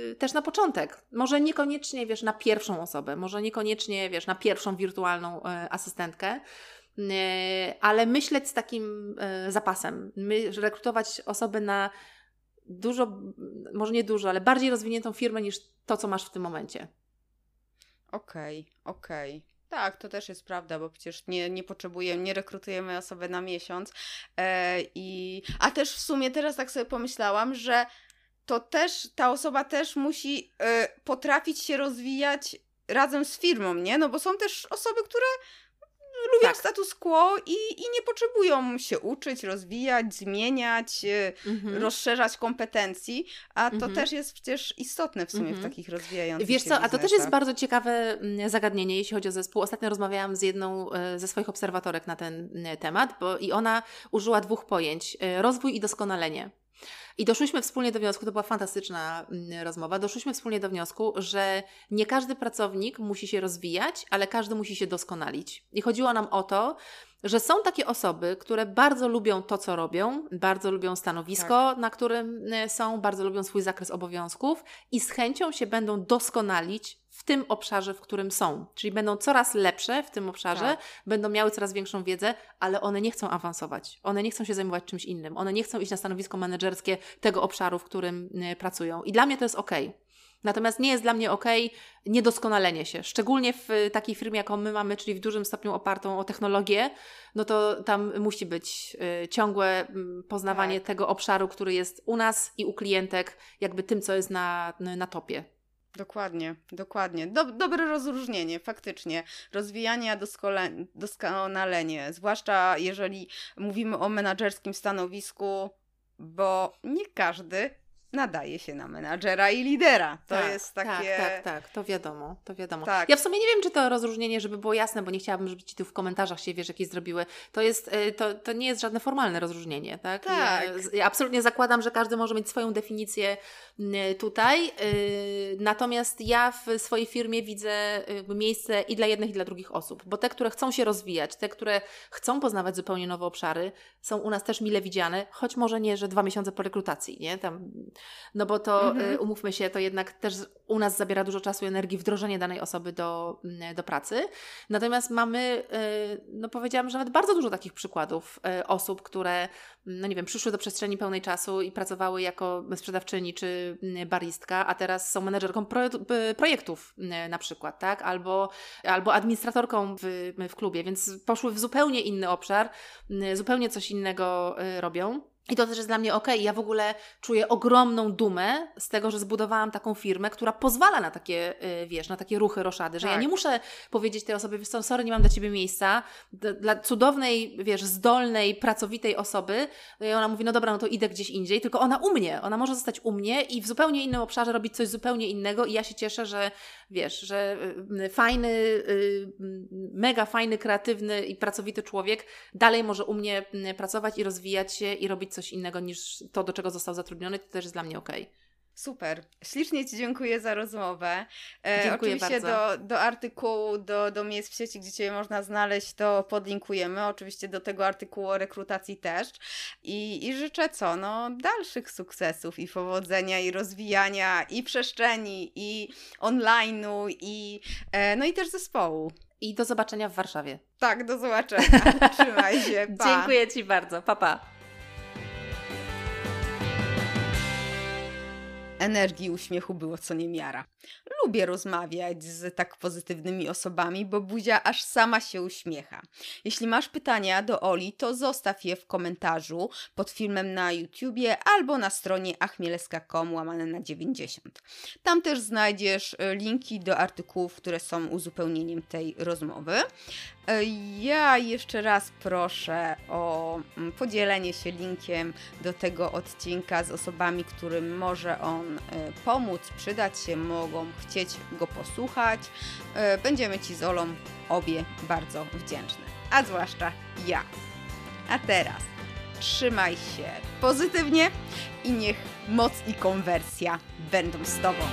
yy, też na początek. Może niekoniecznie, wiesz, na pierwszą osobę, może niekoniecznie, wiesz, na pierwszą wirtualną yy, asystentkę, yy, ale myśleć z takim zapasem. My, rekrutować osoby na dużo, może nie dużo, ale bardziej rozwiniętą firmę niż to, co masz w tym momencie. Okej, okay, okej. Okay. Tak, to też jest prawda, bo przecież nie, nie potrzebujemy, nie rekrutujemy osoby na miesiąc. E, i, a też w sumie teraz tak sobie pomyślałam, że to też ta osoba też musi e, potrafić się rozwijać razem z firmą, nie? No bo są też osoby, które lubią tak. status quo i, i nie potrzebują się uczyć, rozwijać, zmieniać, e, mhm. rozszerzać kompetencji, a to mhm. też jest przecież istotne w sumie w mhm. takich rozwijających Wiesz co, a to też jest bardzo ciekawe mm, zagadnienie, jeśli chodzi o zespół. Ostatnio rozmawiałam z jedną e, ze swoich obserwatorek na ten temat, bo i ona użyła dwóch pojęć: rozwój i doskonalenie. I doszłyśmy wspólnie do wniosku, to była fantastyczna mm, rozmowa, doszłyśmy wspólnie do wniosku, że nie każdy pracownik musi się rozwijać, ale każdy musi się doskonalić. I chodziło nam o to, że są takie osoby, które bardzo lubią to, co robią, bardzo lubią stanowisko, tak. na którym e, są, bardzo lubią swój zakres obowiązków i z chęcią się będą doskonalić w tym obszarze, w którym są. Czyli będą coraz lepsze w tym obszarze, tak. będą miały coraz większą wiedzę, ale one nie chcą awansować. One nie chcą się zajmować czymś innym. One nie chcą iść na stanowisko menedżerskie tego obszaru, w którym e, pracują. I dla mnie to jest ok. Natomiast nie jest dla mnie ok niedoskonalenie się. Szczególnie w takiej firmie, jaką my mamy, czyli w dużym stopniu opartą o technologię, no to tam musi być y, ciągłe mm, poznawanie tak. tego obszaru, który jest u nas i u klientek, jakby tym, co jest na, na topie. Dokładnie, dokładnie. Do, dobre rozróżnienie, faktycznie. Rozwijanie, doskonalenie, zwłaszcza jeżeli mówimy o menadżerskim stanowisku, bo nie każdy nadaje się na menadżera i lidera. To tak, jest tak, takie... Tak, tak, tak, to wiadomo, to wiadomo. Tak. Ja w sumie nie wiem, czy to rozróżnienie, żeby było jasne, bo nie chciałabym, żeby ci tu w komentarzach się, wiesz, jakieś zrobiły. To jest, y, to, to nie jest żadne formalne rozróżnienie, tak? Tak. Ja, ja absolutnie zakładam, że każdy może mieć swoją definicję y, tutaj, y, natomiast ja w swojej firmie widzę miejsce i dla jednych, i dla drugich osób, bo te, które chcą się rozwijać, te, które chcą poznawać zupełnie nowe obszary, są u nas też mile widziane, choć może nie, że dwa miesiące po rekrutacji, nie? Tam no bo to, mhm. Y, umówmy się, to jednak też u nas zabiera dużo czasu i energii wdrożenie danej osoby do, do pracy. Natomiast mamy, y, no powiedziałam, że nawet bardzo dużo takich przykładów y, osób, które, no nie wiem, przyszły do przestrzeni pełnej czasu i pracowały jako sprzedawczyni czy baristka, a teraz są menedżerką projektów na przykład, tak? Albo, albo administratorką w, w klubie, więc poszły w zupełnie inny obszar, zupełnie coś innego robią. I to też jest dla mnie ok. Ja w ogóle czuję ogromną dumę z tego, że zbudowałam taką firmę, która pozwala na takie, y, wiesz, na takie ruchy roszady, że tak. ja nie muszę powiedzieć tej osobie, wiesz co, sorry, nie mam dla Ciebie miejsca. Dla cudownej, wiesz, zdolnej, pracowitej osoby no i ona mówi, no dobra, no to idę gdzieś indziej, tylko ona u mnie, ona może zostać u mnie i w zupełnie innym obszarze robić coś zupełnie innego i ja się cieszę, że wiesz, że y, fajny, y, mega fajny, kreatywny i pracowity człowiek dalej może u mnie pracować i rozwijać się i robić coś innego niż to, do czego został zatrudniony, to też jest dla mnie ok. Super. Ślicznie Ci dziękuję za rozmowę. E, dziękuję oczywiście bardzo. Do, do artykułu, do, do miejsc w sieci, gdzie Cię można znaleźć, to podlinkujemy. Oczywiście do tego artykułu o rekrutacji też. I, i życzę co? No, dalszych sukcesów i powodzenia i rozwijania i przestrzeni, i online'u, i, e, no i też zespołu. I do zobaczenia w Warszawie. Tak, do zobaczenia. Trzymaj się. Pa. Dziękuję Ci bardzo. Pa, pa. Energii uśmiechu było co niemiara. Lubię rozmawiać z tak pozytywnymi osobami, bo buzia aż sama się uśmiecha. Jeśli masz pytania do Oli, to zostaw je w komentarzu pod filmem na YouTubie albo na stronie achmielska.com łamane na 90. Tam też znajdziesz e, linki do artykułów, które są uzupełnieniem tej rozmowy. E, ja jeszcze raz proszę o mm, podzielenie się linkiem do tego odcinka z osobami, którym może on pomóc, przydać się, mogą chcieć go posłuchać. E, będziemy Ci z Olą obie bardzo wdzięczne, a zwłaszcza ja. A teraz trzymaj się pozytywnie i niech moc i konwersja będą z Tobą.